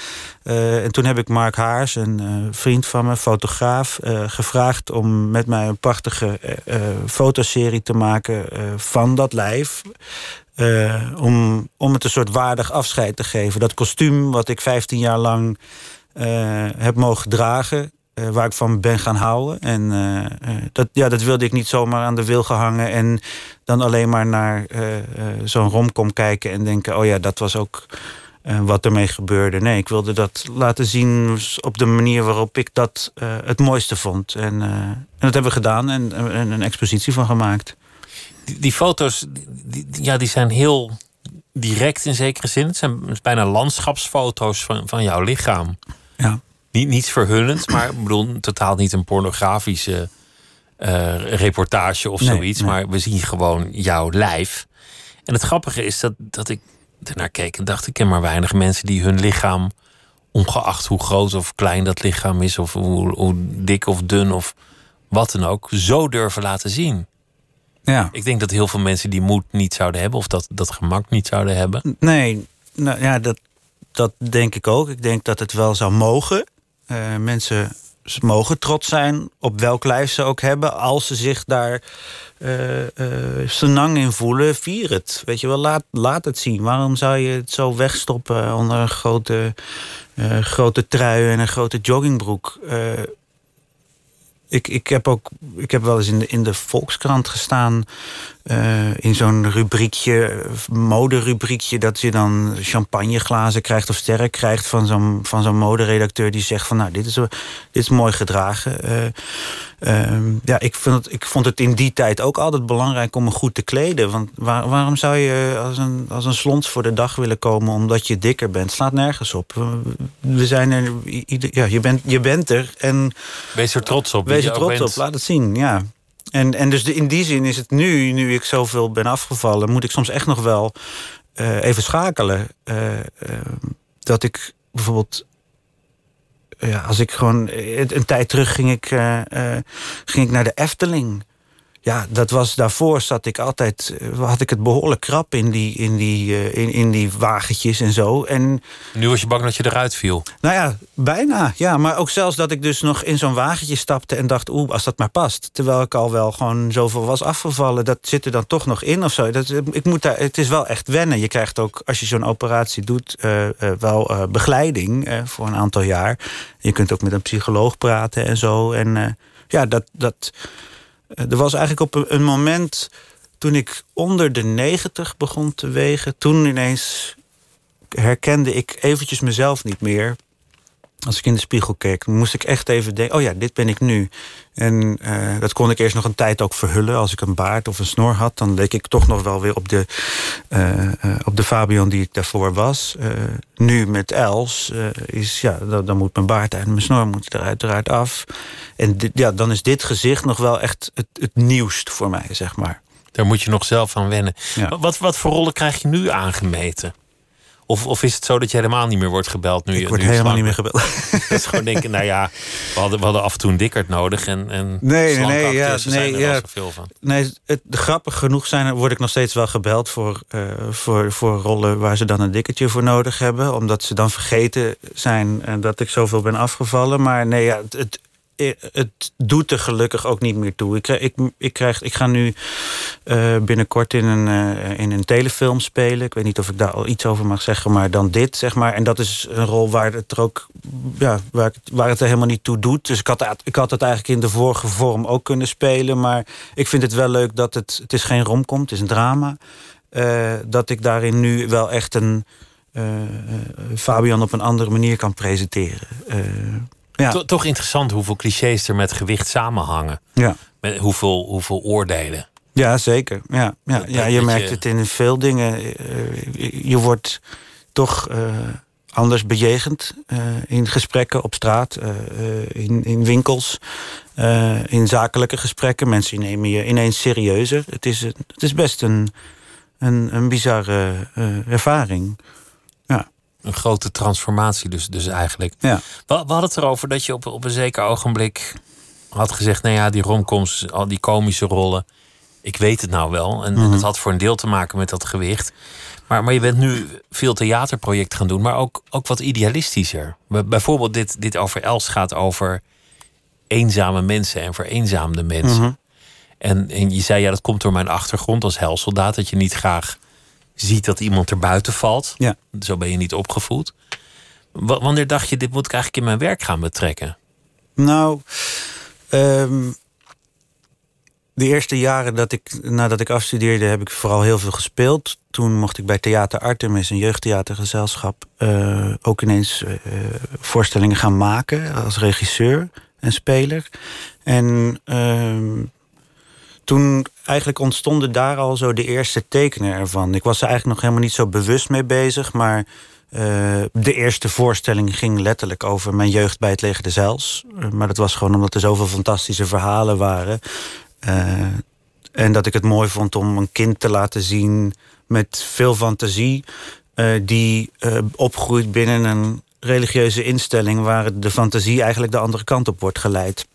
Eh, en toen heb ik Mark Haars, een eh, vriend van me, fotograaf, gevraagd om met mij een prachtige fotoserie te maken van dat lijf. Om, om het een soort waardig afscheid te geven. Dat kostuum wat ik 15 jaar lang heb mogen dragen. Eh, waar ik van ben gaan houden. En eh, eh, dat, ja, dat wilde ik niet zomaar aan de wil gehangen. En dan alleen maar naar zo'n romcom kijken en denken: oh ja, dat was ook wat ermee gebeurde. Nee, ik wilde dat laten zien op de manier waarop ik dat het mooiste vond. En, en dat hebben we gedaan en, en een expositie van gemaakt. Die, die foto's, die- ja, die zijn heel direct in zekere zin. Het zijn bijna landschapsfoto's van, van jouw lichaam. Ja. Niet, niets verhullends, (clears throat) maar ik bedoel, totaal niet een pornografische eh, reportage of Nee, zoiets. nee. Maar we zien gewoon jouw lijf. En het grappige is dat, dat ik ernaar keek en dacht... ik ken maar weinig mensen die hun lichaam... ongeacht hoe groot of klein dat lichaam is... of hoe, hoe dik of dun of wat dan ook... zo durven laten zien. Ja. Ik denk dat heel veel mensen die moed niet zouden hebben... of dat, dat gemak niet zouden hebben. Nee, nou ja, dat, dat denk ik ook. Ik denk dat het wel zou mogen. Eh, mensen mogen trots zijn op welk lijf ze ook hebben. Als ze zich daar eh, senang in voelen, vier het. Weet je wel, laat, laat het zien. Waarom zou je het zo wegstoppen onder een grote, grote trui en een grote joggingbroek? Ik, ik, heb ook, ik heb wel eens in de, in de Volkskrant gestaan. Eh, in zo'n rubriekje, moderubriekje, dat je dan champagneglazen krijgt of sterren krijgt van zo'n, van zo'n moderedacteur die zegt van nou, dit is, dit is mooi gedragen. Eh, ehm, ja, ik, vind het, ik vond het in die tijd ook altijd belangrijk om me goed te kleden. Want waar- waarom zou je als een, als een slons voor de dag willen komen omdat je dikker bent? Slaat nergens op. We, zijn er, ieder- ja, je, bent, je bent er en Wees er trots op. Wees er trots bent. op, laat het zien, ja. En, en dus in die zin is het nu, nu ik zoveel ben afgevallen, moet ik soms echt nog wel eh, even schakelen. Eh, eh, dat ik bijvoorbeeld. Ja, als ik gewoon. Een, tijd terug ging ik, ging ik naar de Efteling. Ja, dat was daarvoor zat ik altijd. eh, had ik het behoorlijk krap in die, in die, eh, in, in die wagentjes en zo. En Nu was je bang dat je eruit viel. nou ja, bijna. Ja, maar ook zelfs dat ik dus nog in zo'n wagentje stapte en dacht, oeh, als dat maar past. Terwijl ik al wel gewoon zoveel was afgevallen, dat zit er dan toch nog in of zo. Dat, ik moet daar, het is wel echt wennen. Je krijgt ook, als je zo'n operatie doet, eh, eh, wel eh, begeleiding eh, voor een aantal jaar. Je kunt ook met een psycholoog praten en zo. En eh, ja, dat. dat eh, er was eigenlijk op een, een moment toen ik onder de 90 begon te wegen, toen ineens herkende ik eventjes mezelf niet meer. Als ik in de spiegel keek, moest ik echt even denken: oh ja, dit ben ik nu. En eh, dat kon ik eerst nog een tijd ook verhullen. Als ik een baard of een snor had, dan leek ik toch nog wel weer op de, eh, eh, op de Fabian die ik daarvoor was. Nu met Els is, ja, dan, dan moet mijn baard en mijn snor moet er uiteraard af. En dit, ja, dan is dit gezicht nog wel echt het, het nieuwst voor mij, zeg maar. Daar moet je nog zelf aan wennen. Ja. Wat, wat voor rollen krijg je nu aangemeten? Of, of is het zo dat je helemaal niet meer wordt gebeld nu je Ik word nu helemaal niet meer gebeld. (laughs) Dat is gewoon denken, nou ja, we hadden, we hadden af en toe een dikkerd nodig. En, en Nee, nee, nee, ja, zijn nee, er ja. zoveel van. Nee, het, grappig genoeg zijn, word ik nog steeds wel gebeld voor, eh, voor, voor rollen waar ze dan een dikkertje voor nodig hebben. Omdat ze dan vergeten zijn eh, dat ik zoveel ben afgevallen. Maar nee, ja, het, het, het doet er gelukkig ook niet meer toe. Ik, krijg- ik, ik, krijg, ik ga nu eh, binnenkort in een, eh, in een telefilm spelen. Ik weet niet of ik daar al iets over mag zeggen, maar dan dit, zeg maar. En dat is een rol waar het er ook, ja, waar, waar het er helemaal niet toe doet. Dus ik had, ik had het eigenlijk in de vorige vorm ook kunnen spelen. Maar ik vind het wel leuk dat het, het is geen romcom, het is een drama. Eh, dat ik daarin nu wel echt een eh, eh, Fabian op een andere manier kan presenteren. Eh, ja, To- toch interessant hoeveel clichés er met gewicht samenhangen. ja. Met hoeveel, hoeveel oordelen. Ja, zeker. Ja, ja, ja, je merkt het in veel dingen. Eh, Je wordt toch eh, anders bejegend eh, in gesprekken op straat, eh, eh, in, in winkels, eh, in zakelijke gesprekken. Mensen nemen je ineens serieuzer. Het is, het is best een, een, een bizarre eh, ervaring. Een grote transformatie dus, dus eigenlijk. Ja. We, we hadden het erover dat je op, op een zeker ogenblik had gezegd... nou ja, die romcoms, al die komische rollen... ik weet het nou wel. En, en Mhm. dat had voor een deel te maken met dat gewicht. Maar, maar je bent nu veel theaterprojecten gaan doen... maar ook, ook wat idealistischer. Bij- Bijvoorbeeld dit, dit over Els gaat over eenzame mensen... en vereenzaamde mensen. Mhm. En, en je zei, ja, dat komt door mijn achtergrond als helsoldaat... dat je niet graag ziet dat iemand er buiten valt. Ja. Zo ben je niet opgevoed. Wa- Wanneer dacht je, dit moet ik eigenlijk in mijn werk gaan betrekken? Nou, ehm, de eerste jaren dat ik, nadat ik afstudeerde, heb ik vooral heel veel gespeeld. Toen mocht ik bij Theater Artemis, een jeugdtheatergezelschap, eh, ook ineens eh, voorstellingen gaan maken als regisseur en speler. En ehm, toen eigenlijk ontstonden daar al zo de eerste tekenen ervan. Ik was er eigenlijk nog helemaal niet zo bewust mee bezig, maar eh, de eerste voorstelling ging letterlijk over mijn jeugd bij het leger de maar dat was gewoon omdat er zoveel fantastische verhalen waren. Eh, en dat ik het mooi vond om een kind te laten zien met veel fantasie, eh, die opgroeit binnen een religieuze instelling waar de fantasie eigenlijk de andere kant op wordt geleid.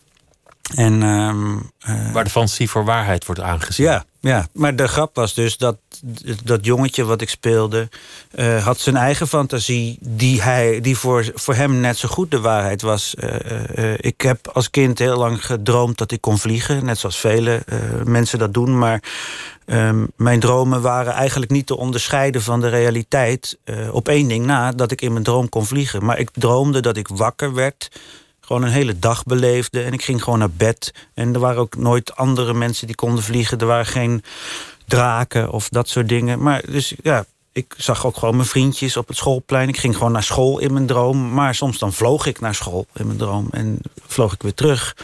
En ehm, eh, Waar de fantasie voor waarheid wordt aangezien. ja, ja, maar de grap was dus dat dat jongetje wat ik speelde... eh, had zijn eigen fantasie die, hij, die voor, voor hem net zo goed de waarheid was. Eh, ik heb als kind heel lang gedroomd dat ik kon vliegen. Net zoals vele mensen dat doen. Maar ehm, mijn dromen waren eigenlijk niet te onderscheiden van de realiteit. op één ding na, dat ik in mijn droom kon vliegen. Maar ik droomde dat ik wakker werd gewoon een hele dag beleefde. En ik ging gewoon naar bed. En er waren ook nooit andere mensen die konden vliegen. Er waren geen draken of dat soort dingen. Maar dus ja, ik zag ook gewoon mijn vriendjes op het schoolplein. Ik ging gewoon naar school in mijn droom. Maar soms dan vloog ik naar school in mijn droom. En vloog ik weer terug.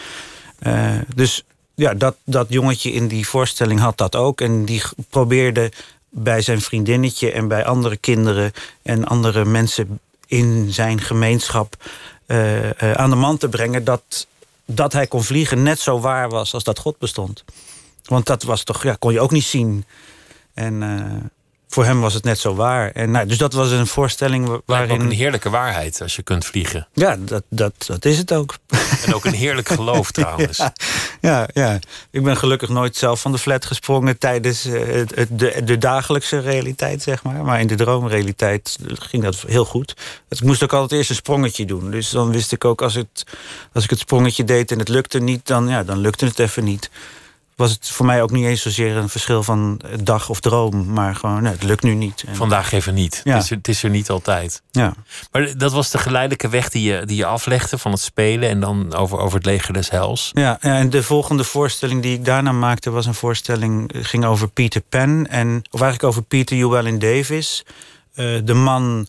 Eh, dus ja, dat, dat jongetje in die voorstelling had dat ook. En die probeerde bij zijn vriendinnetje en bij andere kinderen en andere mensen in zijn gemeenschap aan de man te brengen dat, dat hij kon vliegen net zo waar was als dat God bestond. Want dat was toch, ja, kon je ook niet zien. En eh, voor hem was het net zo waar. En, nou, dus dat was een voorstelling wa- Lijkt me ook een waarin. heerlijke waarheid als je kunt vliegen. Ja, dat, dat, dat is het ook. En ook een heerlijk geloof (laughs) trouwens. Ja, ja, ja. Ik ben gelukkig nooit zelf van de flat gesprongen tijdens eh, het, het- de, de dagelijkse realiteit, zeg maar. Maar in de droomrealiteit ging dat heel goed. Ik moest ook altijd eerst een sprongetje doen. Dus dan wist ik ook, als, het, als ik het sprongetje deed en het lukte niet, dan, ja, dan lukte het even niet. Was het voor mij ook niet eens zozeer een verschil van dag of droom, maar gewoon, nee, het lukt nu niet. En- Vandaag even niet. Ja. Het, is er, het is er niet altijd. ja. Maar dat was de geleidelijke weg die je, die je aflegde van het spelen en dan over, over het leger des hels. Ja, en de volgende voorstelling die ik daarna maakte was een voorstelling eh, ging over Peter Pan en of eigenlijk over Peter Llewellyn Davis, Eh, de man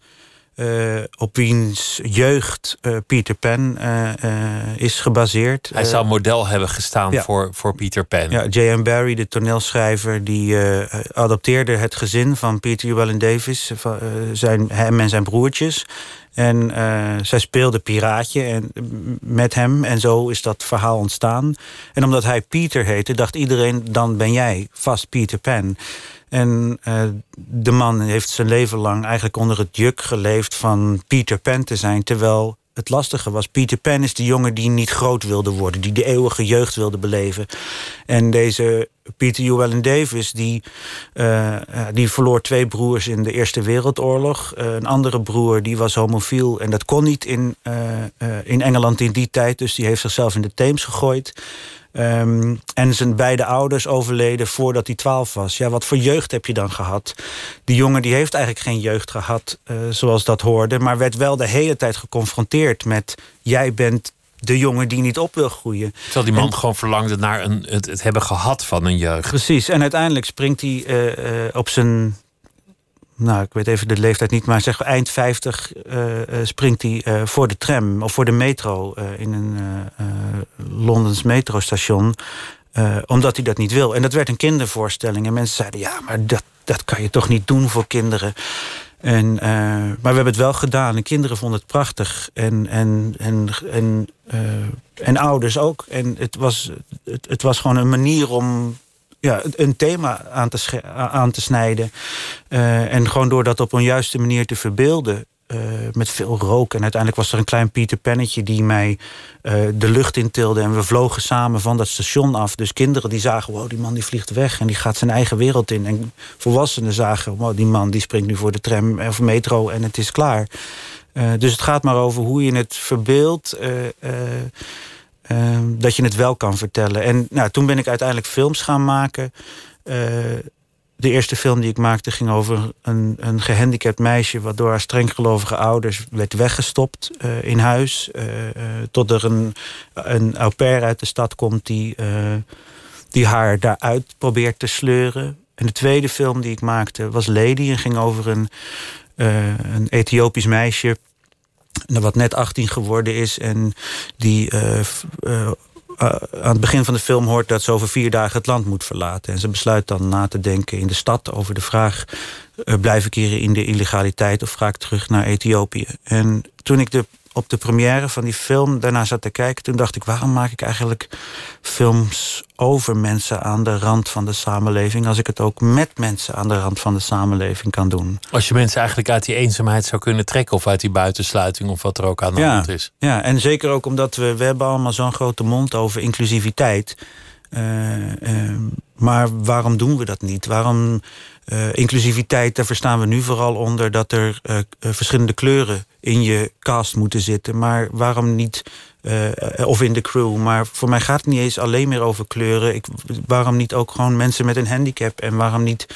eh, op wiens jeugd eh, Peter Pan eh, is gebaseerd. Hij zou model hebben gestaan ja. voor, voor Peter Pan. ja, J.M. Barry, de toneelschrijver, die adopteerde het gezin van Peter Llewellyn Davis, van, zijn, hem en zijn broertjes. En zij speelde piraatje en, met hem en zo is dat verhaal ontstaan. En omdat hij Peter heette, dacht iedereen, dan ben jij vast Peter Pan. En uh, de man heeft zijn leven lang eigenlijk onder het juk geleefd van Peter Pan te zijn. Terwijl het lastige was, Peter Pan is de jongen die niet groot wilde worden, die de eeuwige jeugd wilde beleven. En deze Peter Llewellyn Davis, die, uh, die verloor twee broers in de Eerste Wereldoorlog. Een andere broer die was homofiel en dat kon niet in, in Engeland in die tijd, dus die heeft zichzelf in de Theems gegooid. Um, en zijn beide ouders overleden voordat hij twaalf was. Ja, wat voor jeugd heb je dan gehad? Die jongen die heeft eigenlijk geen jeugd gehad uh, zoals dat hoorde... maar werd wel de hele tijd geconfronteerd met... jij bent de jongen die niet op wil groeien. Terwijl die man gewoon verlangde naar een, het, het, hebben gehad van een jeugd. Precies, en uiteindelijk springt hij uh, uh, op zijn nou, ik weet even de leeftijd niet, maar zeg eind 50 uh, uh, springt hij uh, voor de tram of voor de metro in een Londens metrostation. omdat hij dat niet wil. En dat werd een kindervoorstelling. En mensen zeiden: ja, maar dat, dat kan je toch niet doen voor kinderen. En, maar we hebben het wel gedaan. En kinderen vonden het prachtig. En, en, en, en, en ouders ook. En het was, het, het was gewoon een manier om ja, een thema aan te, aan te snijden. Uh, en gewoon door dat op een juiste manier te verbeelden. Uh, met veel rook. En uiteindelijk was er een klein Pieter Pennetje die mij uh, de lucht intilde. En we vlogen samen van dat station af. Dus kinderen die zagen, wow, die man die vliegt weg. En die gaat zijn eigen wereld in. En volwassenen zagen, wow, die man die springt nu voor de tram of metro. En het is klaar. Dus het gaat maar over hoe je het verbeeldt. Uh, dat je het wel kan vertellen. En nou, toen ben ik uiteindelijk films gaan maken. Uh, de eerste film die ik maakte ging over een, een gehandicapt meisje... wat door haar strenggelovige ouders werd weggestopt uh, in huis. tot er een, een au pair uit de stad komt die, die haar daaruit probeert te sleuren. En de tweede film die ik maakte was Lady... en ging over een, een Ethiopisch meisje wat net 18 geworden is en die uh, uh, aan het begin van de film hoort dat ze over vier dagen het land moet verlaten. En ze besluit dan na te denken in de stad over de vraag: uh, blijf ik hier in de illegaliteit of ga ik terug naar Ethiopië? En toen ik de op de première van die film daarna zat te kijken... toen dacht ik, waarom maak ik eigenlijk films over mensen aan de rand van de samenleving... als ik het ook met mensen aan de rand van de samenleving kan doen? Als je mensen eigenlijk uit die eenzaamheid zou kunnen trekken... of uit die buitensluiting of wat er ook aan de ja, hand is. Ja, en zeker ook omdat we, we hebben allemaal zo'n grote mond over inclusiviteit... Uh, uh, maar waarom doen we dat niet? Waarom uh, inclusiviteit, daar verstaan we nu vooral onder dat er verschillende kleuren in je cast moeten zitten. Maar waarom niet, of in de crew. Maar voor mij gaat het niet eens alleen meer over kleuren. Ik, waarom niet ook gewoon mensen met een handicap? En waarom niet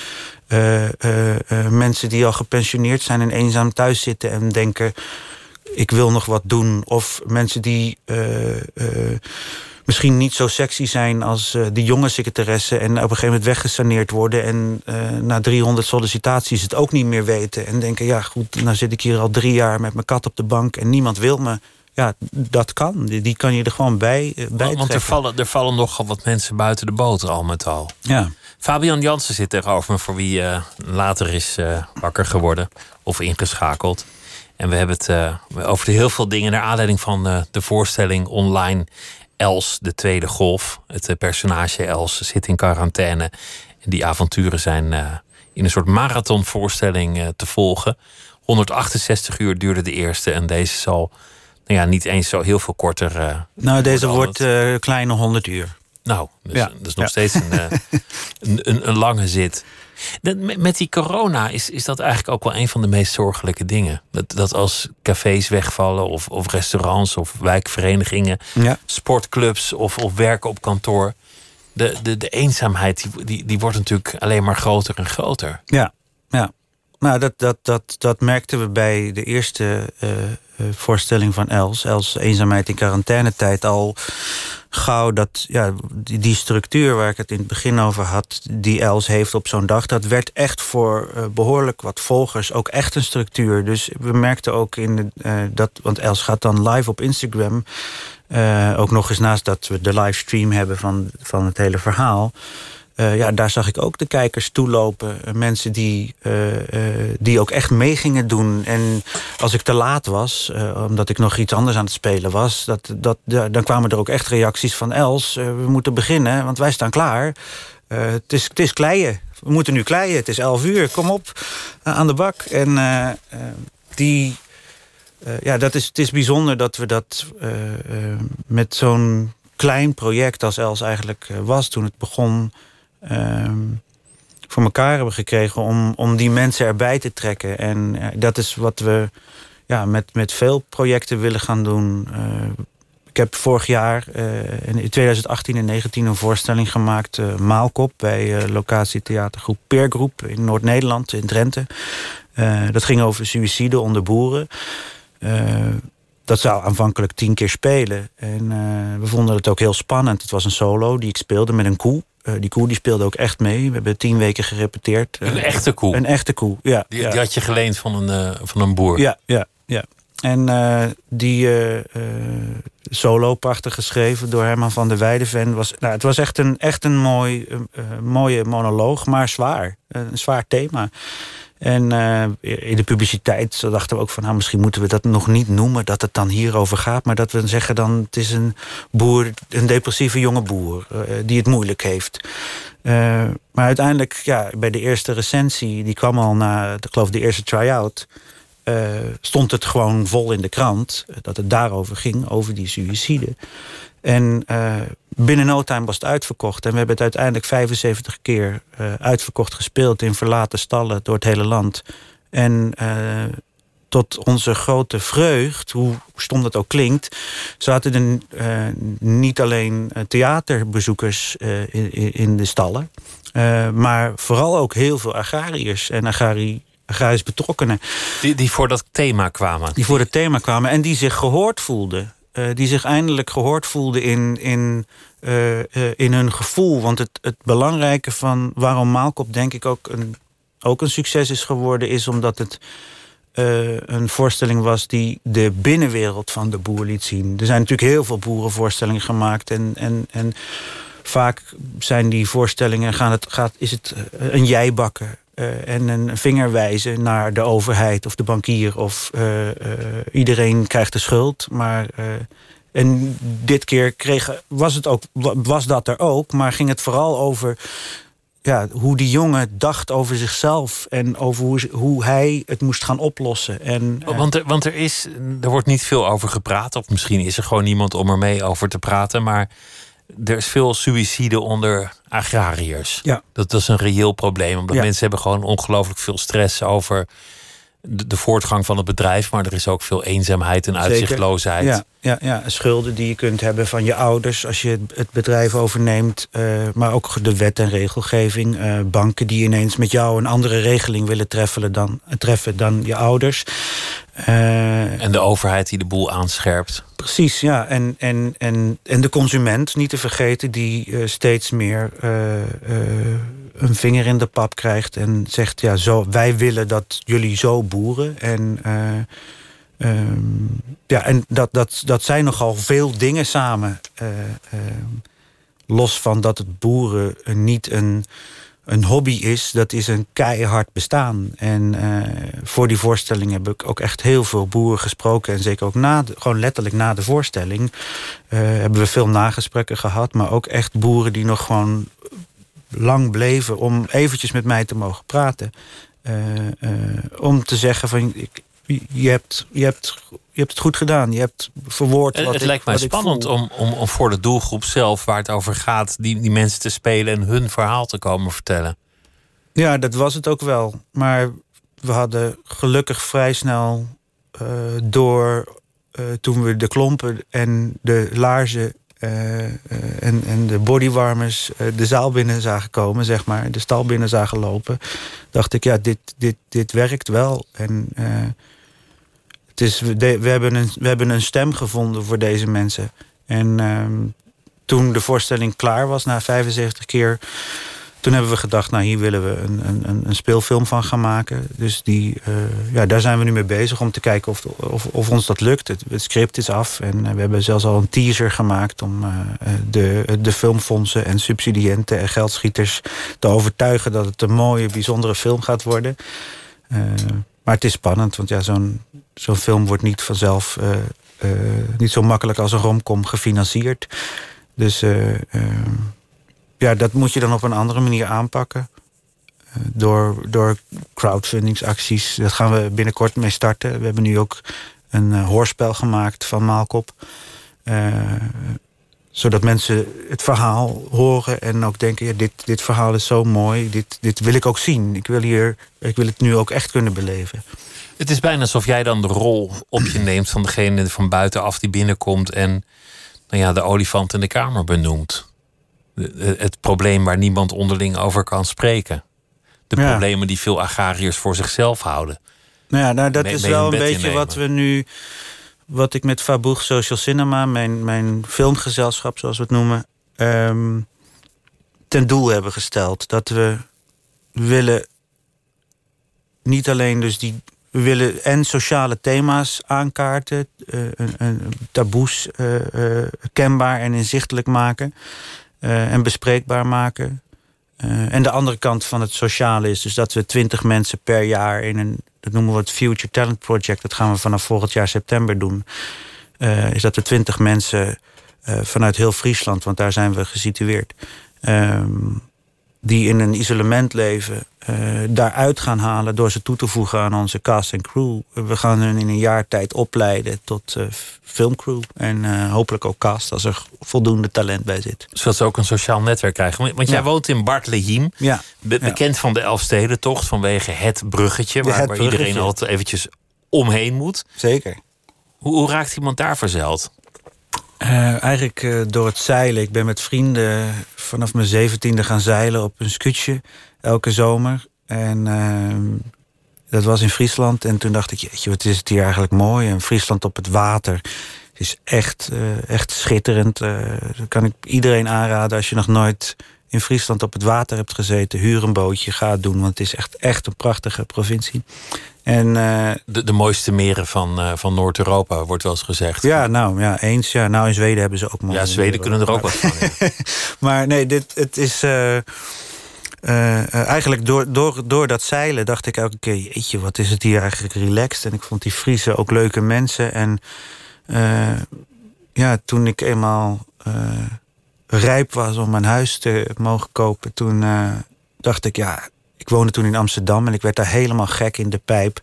mensen die al gepensioneerd zijn en eenzaam thuis zitten en denken: ik wil nog wat doen? Of mensen die misschien niet zo sexy zijn als uh, die jonge secretaressen... en op een gegeven moment weggesaneerd worden... en uh, na 300 sollicitaties het ook niet meer weten... en denken, ja goed, nou zit ik hier al drie jaar met mijn kat op de bank... en niemand wil me. Ja, dat kan. Die, die kan je er gewoon bij, uh, bij Want er vallen, er vallen nogal wat mensen buiten de boot al met al. Ja. Fabian Jansen zit tegenover me... voor wie later is wakker geworden of ingeschakeld. En we hebben het over heel veel dingen... naar aanleiding van de voorstelling online Els, de tweede golf. Het eh, personage Els zit in quarantaine. En die avonturen zijn uh, in een soort marathonvoorstelling uh, te volgen. 168 uur duurde de eerste en deze zal nou ja, niet eens zo heel veel korter. Uh, nou, deze wordt uh, kleine 100 uur. Nou, dus, ja. dat is nog ja. steeds een, (laughs) een, een, een, lange zit. Met die corona is, is dat eigenlijk ook wel een van de meest zorgelijke dingen. Dat, dat als cafés wegvallen, of, of restaurants, of wijkverenigingen, ja. sportclubs of, of werken op kantoor. De, de, de eenzaamheid die, die, die wordt natuurlijk alleen maar groter en groter. Ja, ja. Nou, dat, dat, dat, dat merkten we bij de eerste uh, voorstelling van Els. Els eenzaamheid in quarantainetijd al gauw dat ja, die, die, structuur waar ik het in het begin over had, die Els heeft op zo'n dag, dat werd echt voor uh, behoorlijk wat volgers ook echt een structuur. Dus we merkten ook in de, uh, dat, want Els gaat dan live op Instagram. Uh, ook nog eens naast dat we de livestream hebben van, van het hele verhaal. Uh, ja, daar zag ik ook de kijkers toelopen. Uh, mensen die, uh, die ook echt mee gingen doen. En als ik te laat was, omdat ik nog iets anders aan het spelen was... Dat, dat, dan kwamen er ook echt reacties van Els, we moeten beginnen, want wij staan klaar. het, is, het is kleien. We moeten nu kleien. Het is 11 uur. Kom op aan de bak. En die. ja, dat is, het is bijzonder dat we dat met zo'n klein project als Els eigenlijk was toen het begon. Ehm, voor elkaar hebben gekregen om, om die mensen erbij te trekken. En dat is wat we ja, met, met veel projecten willen gaan doen. Uh, ik heb vorig jaar uh, in 2018 en 2019 een voorstelling gemaakt, Maalkop, bij locatietheatergroep Peergroep in Noord-Nederland, in Drenthe. dat ging over suïcide onder boeren. dat zou aanvankelijk tien keer spelen. En we vonden het ook heel spannend. Het was een solo die ik speelde met een koe. Die koe die speelde ook echt mee. We hebben tien weken gerepeteerd. een echte koe? Een echte koe, ja. Die, die had je geleend van een, van een boer? Ja, ja, ja. En die solo, prachtig geschreven door Herman van der Weideven. Was, nou, het was echt een, echt een mooi, mooie monoloog, maar zwaar. Een zwaar thema. En in de publiciteit dachten we ook van... Nou, misschien moeten we dat nog niet noemen, dat het dan hierover gaat... maar dat we zeggen dan, het is een boer, een depressieve jonge boer... die het moeilijk heeft. maar uiteindelijk, ja, bij de eerste recensie... die kwam al na, ik geloof de eerste try-out... Stond het gewoon vol in de krant dat het daarover ging, over die suïcide. En uh, binnen no time was het uitverkocht. En we hebben het uiteindelijk 75 keer uh, uitverkocht gespeeld in verlaten stallen door het hele land. En tot onze grote vreugd, hoe stom dat ook klinkt, zaten er niet alleen theaterbezoekers in, in, de stallen, maar vooral ook heel veel agrariërs en agrari agrarisch betrokkenen. Die, die voor dat thema kwamen. Die voor het thema kwamen en die zich gehoord voelden. Uh, die zich eindelijk gehoord voelden in, in, uh, uh, in hun gevoel. Want het, het belangrijke van waarom Maalkop denk ik ook een, ook een succes is geworden... is omdat het een voorstelling was die de binnenwereld van de boer liet zien. Er zijn natuurlijk heel veel boerenvoorstellingen gemaakt. En, en, en vaak zijn die voorstellingen, gaan het, gaat, is het een jijbakken uh, en een vinger wijzen naar de overheid of de bankier of uh, uh, iedereen krijgt de schuld. Maar, en dit keer kreeg, was, het ook, was dat er ook, maar ging het vooral over ja, hoe die jongen dacht over zichzelf en over hoe, hoe hij het moest gaan oplossen. En, want er, want er, is, er wordt niet veel over gepraat, of misschien is er gewoon niemand om er mee over te praten, maar er is veel suïcide onder agrariërs. Ja. Dat, dat is een reëel probleem. Omdat mensen hebben gewoon ongelooflijk veel stress over de, de, voortgang van het bedrijf. Maar er is ook veel eenzaamheid en uitzichtloosheid. Ja, ja, ja, schulden die je kunt hebben van je ouders als je het bedrijf overneemt. Uh, maar ook de wet en regelgeving. Uh, banken die ineens met jou een andere regeling willen treffen dan, treffen dan je ouders. Uh, en de overheid die de boel aanscherpt. Precies, ja. En, en, en, en de consument, niet te vergeten, die steeds meer een vinger in de pap krijgt en zegt: ja, zo, wij willen dat jullie zo boeren. En, uh, ja, en dat, dat, dat zijn nogal veel dingen samen. Uh, los van dat het boeren niet een, een hobby is, dat is een keihard bestaan. En voor die voorstelling heb ik ook echt heel veel boeren gesproken. En zeker ook na gewoon letterlijk na de voorstelling hebben we veel nagesprekken gehad. Maar ook echt boeren die nog gewoon lang bleven om eventjes met mij te mogen praten. Uh, uh, om te zeggen van ik, je, hebt, je, hebt, je hebt het goed gedaan. Je hebt verwoord wat Het lijkt mij spannend om, om, om voor de doelgroep zelf waar het over gaat... Die, die mensen te spelen en hun verhaal te komen vertellen. Ja, dat was het ook wel. Maar we hadden gelukkig vrij snel uh, door... toen we de klompen en de laarzen en, en de bodywarmers uh, de zaal binnen zagen komen, zeg maar, de stal binnen zagen lopen, dacht ik, ja, dit, dit, dit werkt wel. En het is, we, we, hebben een, we hebben een stem gevonden voor deze mensen. En ehm, toen de voorstelling klaar was, na 75 keer toen hebben we gedacht, nou hier willen we een, een, een speelfilm van gaan maken. Dus die, uh, ja, daar zijn we nu mee bezig om te kijken of, of, of ons dat lukt. Het, script is af en uh, we hebben zelfs al een teaser gemaakt... om uh, de, de filmfondsen en subsidiënten en geldschieters te overtuigen... dat het een mooie, bijzondere film gaat worden. maar het is spannend, want ja, zo'n zo'n film wordt niet vanzelf... niet zo makkelijk als een romcom gefinancierd. Dus ja, dat moet je dan op een andere manier aanpakken. Uh, door, door crowdfundingsacties. Dat gaan we binnenkort mee starten. We hebben nu ook een uh, hoorspel gemaakt van Maalkop. Uh, zodat mensen het verhaal horen en ook denken: ja, dit, dit verhaal is zo mooi, dit, dit wil ik ook zien. Ik wil, hier, ik wil het nu ook echt kunnen beleven. Het is bijna alsof jij dan de rol op je neemt van degene van buitenaf die binnenkomt en nou ja, de olifant in de kamer benoemt. Het probleem waar niemand onderling over kan spreken. De Ja. problemen die veel agrariërs voor zichzelf houden. Nou ja, nou, dat Mee- is mee wel een beetje innemen. wat we nu. Wat ik met Faboeg Social Cinema, mijn, mijn filmgezelschap zoals we het noemen, ehm, ten doel hebben gesteld. Dat we willen niet alleen dus die. We willen en sociale thema's aankaarten, eh, een, een, taboes eh, eh, kenbaar en inzichtelijk maken en bespreekbaar maken. Eh, en de andere kant van het sociale is dus dat we twintig mensen per jaar in een, dat noemen we het Future Talent Project, dat gaan we vanaf volgend jaar september doen. Eh, is dat we twintig mensen eh, vanuit heel Friesland, want daar zijn we gesitueerd, ehm, die in een isolement leven, eh, daaruit gaan halen door ze toe te voegen aan onze cast en crew. We gaan hun in een jaar tijd opleiden tot eh, filmcrew en eh, hopelijk ook cast als er voldoende talent bij zit. Zodat ze ook een sociaal netwerk krijgen. Want- Want jij Ja. woont in Bartlehiem. Ja. Be- Ja. bekend van de Elfstedentocht vanwege het bruggetje. Waar, het waar bruggetje. iedereen altijd eventjes omheen moet. Zeker. Hoe, hoe raakt iemand daar verzeild? Eh, eigenlijk eh, door het zeilen. Ik ben met vrienden vanaf mijn zeventiende gaan zeilen op een skutje elke zomer. En ehm, dat was in Friesland. En toen dacht ik, wat is het hier eigenlijk mooi. En Friesland op het water is echt, eh, echt schitterend. Dat kan ik iedereen aanraden als je nog nooit in Friesland op het water hebt gezeten. Huur een bootje, ga het doen. Want het is echt, echt een prachtige provincie. En eh, De, de mooiste meren van, eh, van Noord-Europa, wordt wel eens gezegd. ja, nou ja, eens. Ja, nou in Zweden hebben ze ook mooie Ja, Zweden meren. kunnen er ook wat van. ja. (laughs) Maar nee, dit, het is. eh, eigenlijk door, door, door dat zeilen dacht ik elke keer: jeetje, wat is het hier eigenlijk relaxed. En ik vond die Friesen ook leuke mensen. En ja, toen ik eenmaal rijp was om een huis te mogen kopen, toen eh, dacht ik: ja. Ik woonde toen in Amsterdam en ik werd daar helemaal gek in de pijp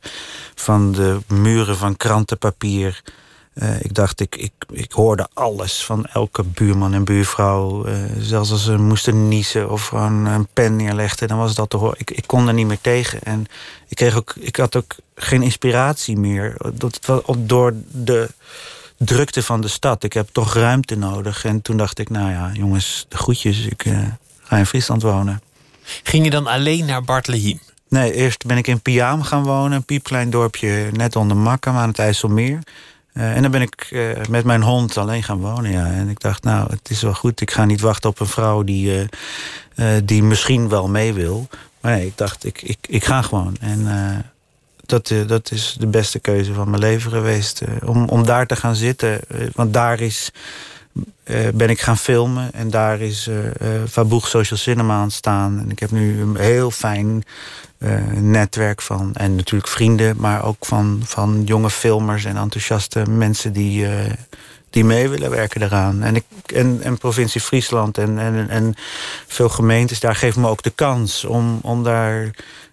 van de muren van krantenpapier. Eh, ik dacht, ik, ik, ik hoorde alles van elke buurman en buurvrouw. Eh, zelfs als ze moesten niezen of gewoon een pen neerlegden, dan was dat te horen. Ik, ik kon er niet meer tegen. En ik, kreeg ook, ik had ook geen inspiratie meer. Dat, door de drukte van de stad. Ik heb toch ruimte nodig. En toen dacht ik, nou ja, jongens, de groetjes. Ik eh, ga in Friesland wonen. Ging je dan alleen naar Bartlehiem? Nee, eerst ben ik in Piaam gaan wonen. Een piepklein dorpje net onder Makkum aan het IJsselmeer. Eh, en dan ben ik eh, met mijn hond alleen gaan wonen. Ja. En ik dacht, nou, het is wel goed. Ik ga niet wachten op een vrouw die, die misschien wel mee wil. Maar nee, ik dacht, ik, ik, ik ga gewoon. En dat, eh, dat is de beste keuze van mijn leven geweest. eh, om, om daar te gaan zitten. Eh, want daar is, ben ik gaan filmen. En daar is eh, Faboeg Social Cinema aan staan. En ik heb nu een heel fijn netwerk van... en natuurlijk vrienden, maar ook van, van jonge filmers... en enthousiaste mensen die, die mee willen werken daaraan. En, ik, en, en provincie Friesland en, en, en veel gemeentes... daar geven me ook de kans om, om daar...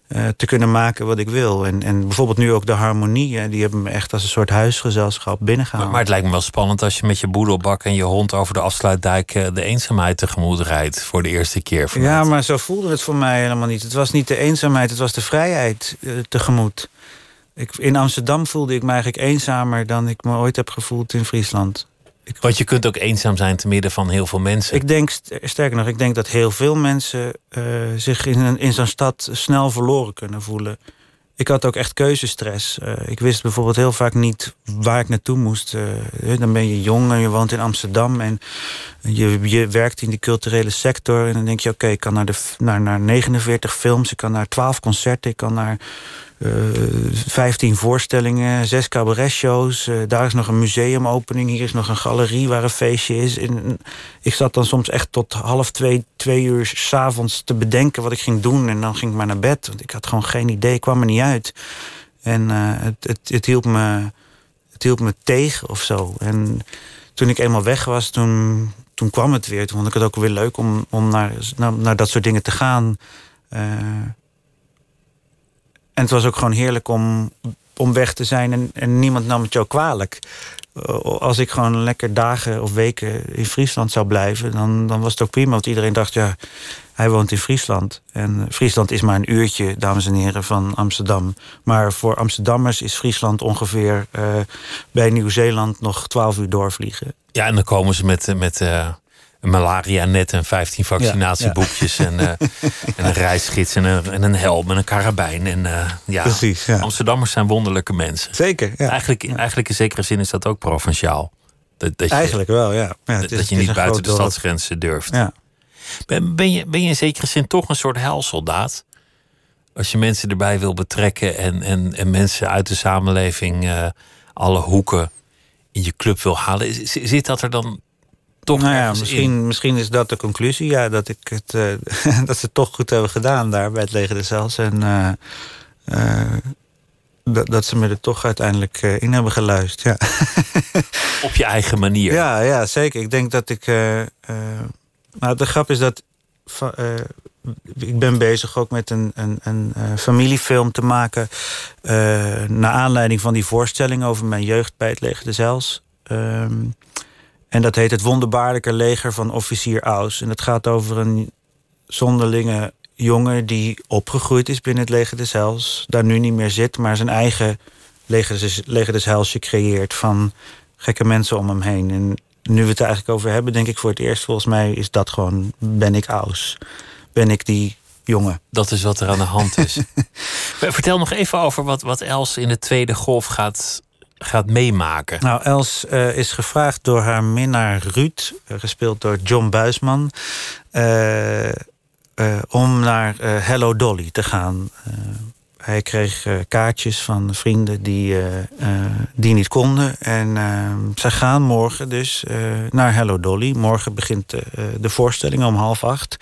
eh, te kunnen maken wat ik wil. En, en bijvoorbeeld nu ook de harmonie. Die hebben me echt als een soort huisgezelschap binnengehaald. Maar, maar het lijkt me wel spannend als je met je boedelbak en je hond over de afsluitdijk eh, de eenzaamheid tegemoet rijdt voor de eerste keer. vanuit. Ja, maar zo voelde het voor mij helemaal niet. Het was niet de eenzaamheid, het was de vrijheid eh, tegemoet. Ik, in Amsterdam voelde ik me eigenlijk eenzamer dan ik me ooit heb gevoeld in Friesland. Want je kunt ook eenzaam zijn te midden van heel veel mensen. Ik denk, st- sterker nog, ik denk dat heel veel mensen eh, zich in, een- in zo'n stad snel verloren kunnen voelen. Ik had ook echt keuzestress. Eh, ik wist bijvoorbeeld heel vaak niet waar ik naartoe moest. Eh, dan ben je jong en je woont in Amsterdam en je, je werkt in die culturele sector. En dan denk je, oké, ik kan naar, de, naar, naar 49 films, ik kan naar 12 concerten, ik kan naar eh 15 voorstellingen, zes cabaretshows. Eh, daar is nog een museumopening, hier is nog een galerie waar een feestje is. En ik zat dan soms echt tot half twee, twee uur s'avonds te bedenken wat ik ging doen. En dan ging ik maar naar bed, want ik had gewoon geen idee, ik kwam er niet uit. En eh, het, het, het, hielp me, het hielp me tegen of zo. En toen ik eenmaal weg was, toen toen kwam het weer. Toen vond ik het ook weer leuk om, om naar, naar, naar dat soort dingen te gaan. Uh, en het was ook gewoon heerlijk om, om weg te zijn en, niemand nam het jou kwalijk. Eh, als ik gewoon lekker dagen of weken in Friesland zou blijven, dan, dan was het ook prima. Want iedereen dacht, ja, hij woont in Friesland. En Friesland is maar een uurtje, dames en heren, van Amsterdam. Maar voor Amsterdammers is Friesland ongeveer uh, bij Nieuw-Zeeland nog twaalf uur doorvliegen. Ja, en dan komen ze met, met uh, een malaria-net en 15 vaccinatieboekjes. En, uh, (laughs) en een reisgids en een, en een helm en een karabijn. En, ja, Precies, ja. Amsterdammers zijn wonderlijke mensen. Zeker. Ja. Eigenlijk, eigenlijk in zekere zin is dat ook provinciaal. Dat, dat je, eigenlijk wel, ja. ja dat, je niet buiten de stadsgrenzen durft. Ja. Ben, ben, je, ben je in zekere zin toch een soort heilsoldaat? Als je mensen erbij wil betrekken en, en, en mensen uit de samenleving uh, alle hoeken in je club wil halen, zit dat er dan toch nou ja, misschien, misschien is dat de conclusie, ja, dat, ik het, uh, (laughs) dat ze het toch goed hebben gedaan daar bij het leger des Zels. En uh, dat, dat ze me er toch uiteindelijk in hebben geluisterd. Ja. Op je eigen manier. Ja, ja zeker. Ik denk dat ik nou, de grap is dat. Ik ben bezig ook met een, een, een familiefilm te maken. Naar aanleiding van die voorstelling over mijn jeugd bij het Leger de Zels. Um, en dat heet Het Wonderbaarlijke Leger van Officier Aus. En dat gaat over een zonderlinge jongen die opgegroeid is binnen het Leger de Zels. Daar nu niet meer zit, maar zijn eigen Leger, Leger de Zelsje creëert van gekke mensen om hem heen. En nu we het er eigenlijk over hebben, denk ik voor het eerst, volgens mij is dat gewoon: ben ik Aus? Ben ik die jongen? Dat is wat er aan de hand is. (laughs) Vertel nog even over wat, wat Els in de tweede golf gaat, gaat meemaken. Nou, Els uh, is gevraagd door haar minnaar Ruud, uh, gespeeld door John Buisman. Uh, om naar Hello Dolly te gaan. Hij kreeg kaartjes van vrienden die, die niet konden. En zij gaan morgen dus naar Hello Dolly. Morgen begint de voorstelling om half acht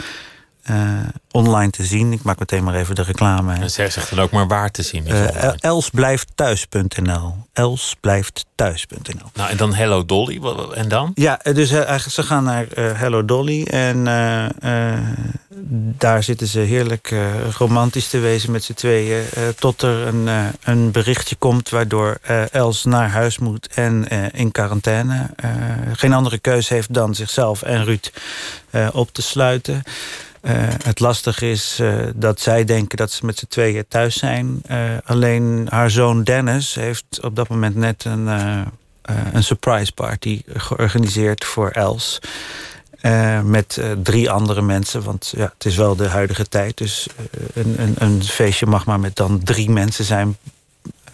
online te zien. Ik maak meteen maar even de reclame. En zij zegt dan ook maar waar te zien. Uh, elsblijftthuis.nl. Elsblijftthuis.nl. Nou, en dan Hello Dolly. En dan? Ja, dus uh, ze gaan naar Hello Dolly. En daar zitten ze heerlijk romantisch te wezen met z'n tweeën. tot er een, een berichtje komt waardoor Els naar huis moet en in quarantaine. geen andere keuze heeft dan zichzelf en Ruud op te sluiten. Uh, het lastige is uh, dat zij denken dat ze met z'n tweeën thuis zijn. Uh, alleen haar zoon Dennis heeft op dat moment net een, een surprise party georganiseerd voor Els. met drie andere mensen, want ja, het is wel de huidige tijd. Dus een, een, een feestje mag maar met dan drie mensen zijn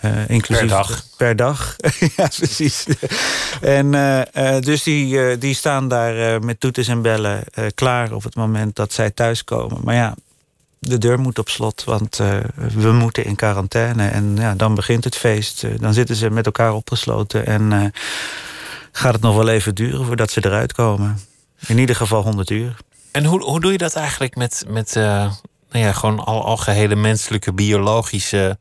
uh, inclusief per dag. Per dag, (laughs) ja, precies. en uh, uh, dus die, die staan daar met toeters en bellen klaar op het moment dat zij thuiskomen. Maar ja, de deur moet op slot, want we moeten in quarantaine. En ja, dan begint het feest. dan zitten ze met elkaar opgesloten en gaat het nog wel even duren voordat ze eruit komen. In ieder geval 100 uur. En hoe, hoe doe je dat eigenlijk met, met nou ja, gewoon al, algehele menselijke, biologische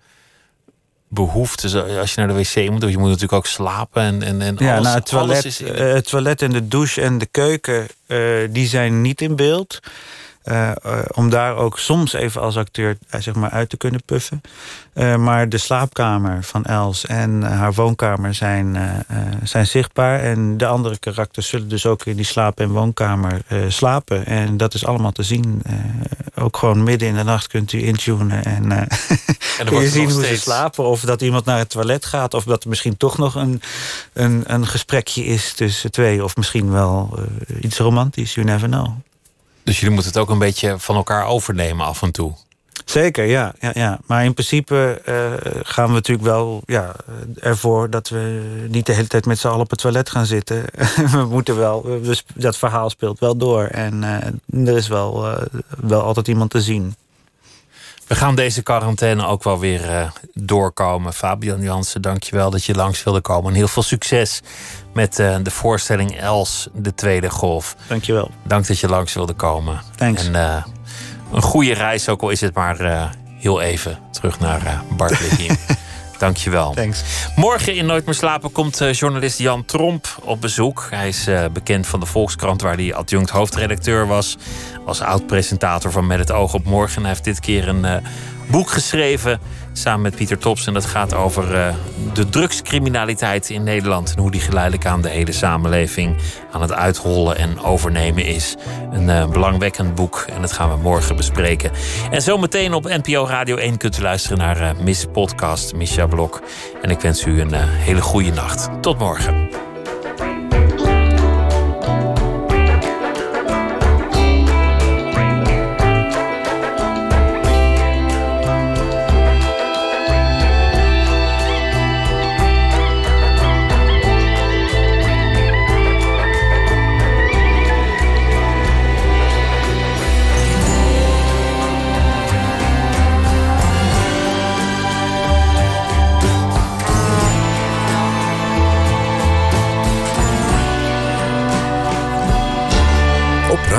behoeftes als je naar de wc moet. Je moet natuurlijk ook slapen en, en, en ja, alles, nou, het, toilet, is uh, het toilet en de douche en de keuken... Uh, die zijn niet in beeld. Uh, uh, om daar ook soms even als acteur zeg maar, uit te kunnen puffen. Maar de slaapkamer van Els en haar woonkamer zijn, zijn zichtbaar. En de andere karakters zullen dus ook in die slaap- en woonkamer slapen. En dat is allemaal te zien. ook gewoon midden in de nacht kunt u intunen. En, en kun je (laughs) zien hoe steeds... ze slapen. Of dat iemand naar het toilet gaat. Of dat er misschien toch nog een, een, een gesprekje is tussen twee. Of misschien wel iets romantisch. You never know. Dus jullie moeten het ook een beetje van elkaar overnemen af en toe. Zeker, ja. ja, ja. Maar in principe uh, gaan we natuurlijk wel ja, ervoor dat we niet de hele tijd met z'n allen op het toilet gaan zitten. (laughs) we moeten wel, dus dat verhaal speelt wel door. En uh, er is wel, uh, wel altijd iemand te zien. We gaan deze quarantaine ook wel weer uh, doorkomen. Fabian Jansen, dankjewel dat je langs wilde komen. En heel veel succes met uh, de voorstelling Els, de tweede golf. Dankjewel. Dank dat je langs wilde komen. Thanks. En uh, een goede reis, ook al is het maar heel even, terug naar hier. (laughs) Dankjewel. Thanks. Morgen in Nooit meer slapen komt uh, journalist Jan Tromp op bezoek. Hij is uh, bekend van de Volkskrant, waar hij adjunct hoofdredacteur was. Was oud-presentator van Met het oog op morgen. Hij heeft dit keer een uh, boek geschreven samen met Pieter Tops. En dat gaat over uh, de drugscriminaliteit in Nederland. En hoe die geleidelijk aan de hele samenleving aan het uithollen en overnemen is. Een uh, belangwekkend boek en dat gaan we morgen bespreken. En zometeen op NPO Radio 1 kunt u luisteren naar uh, Miss Podcast, Misha Blok. En ik wens u een hele goede nacht. Tot morgen.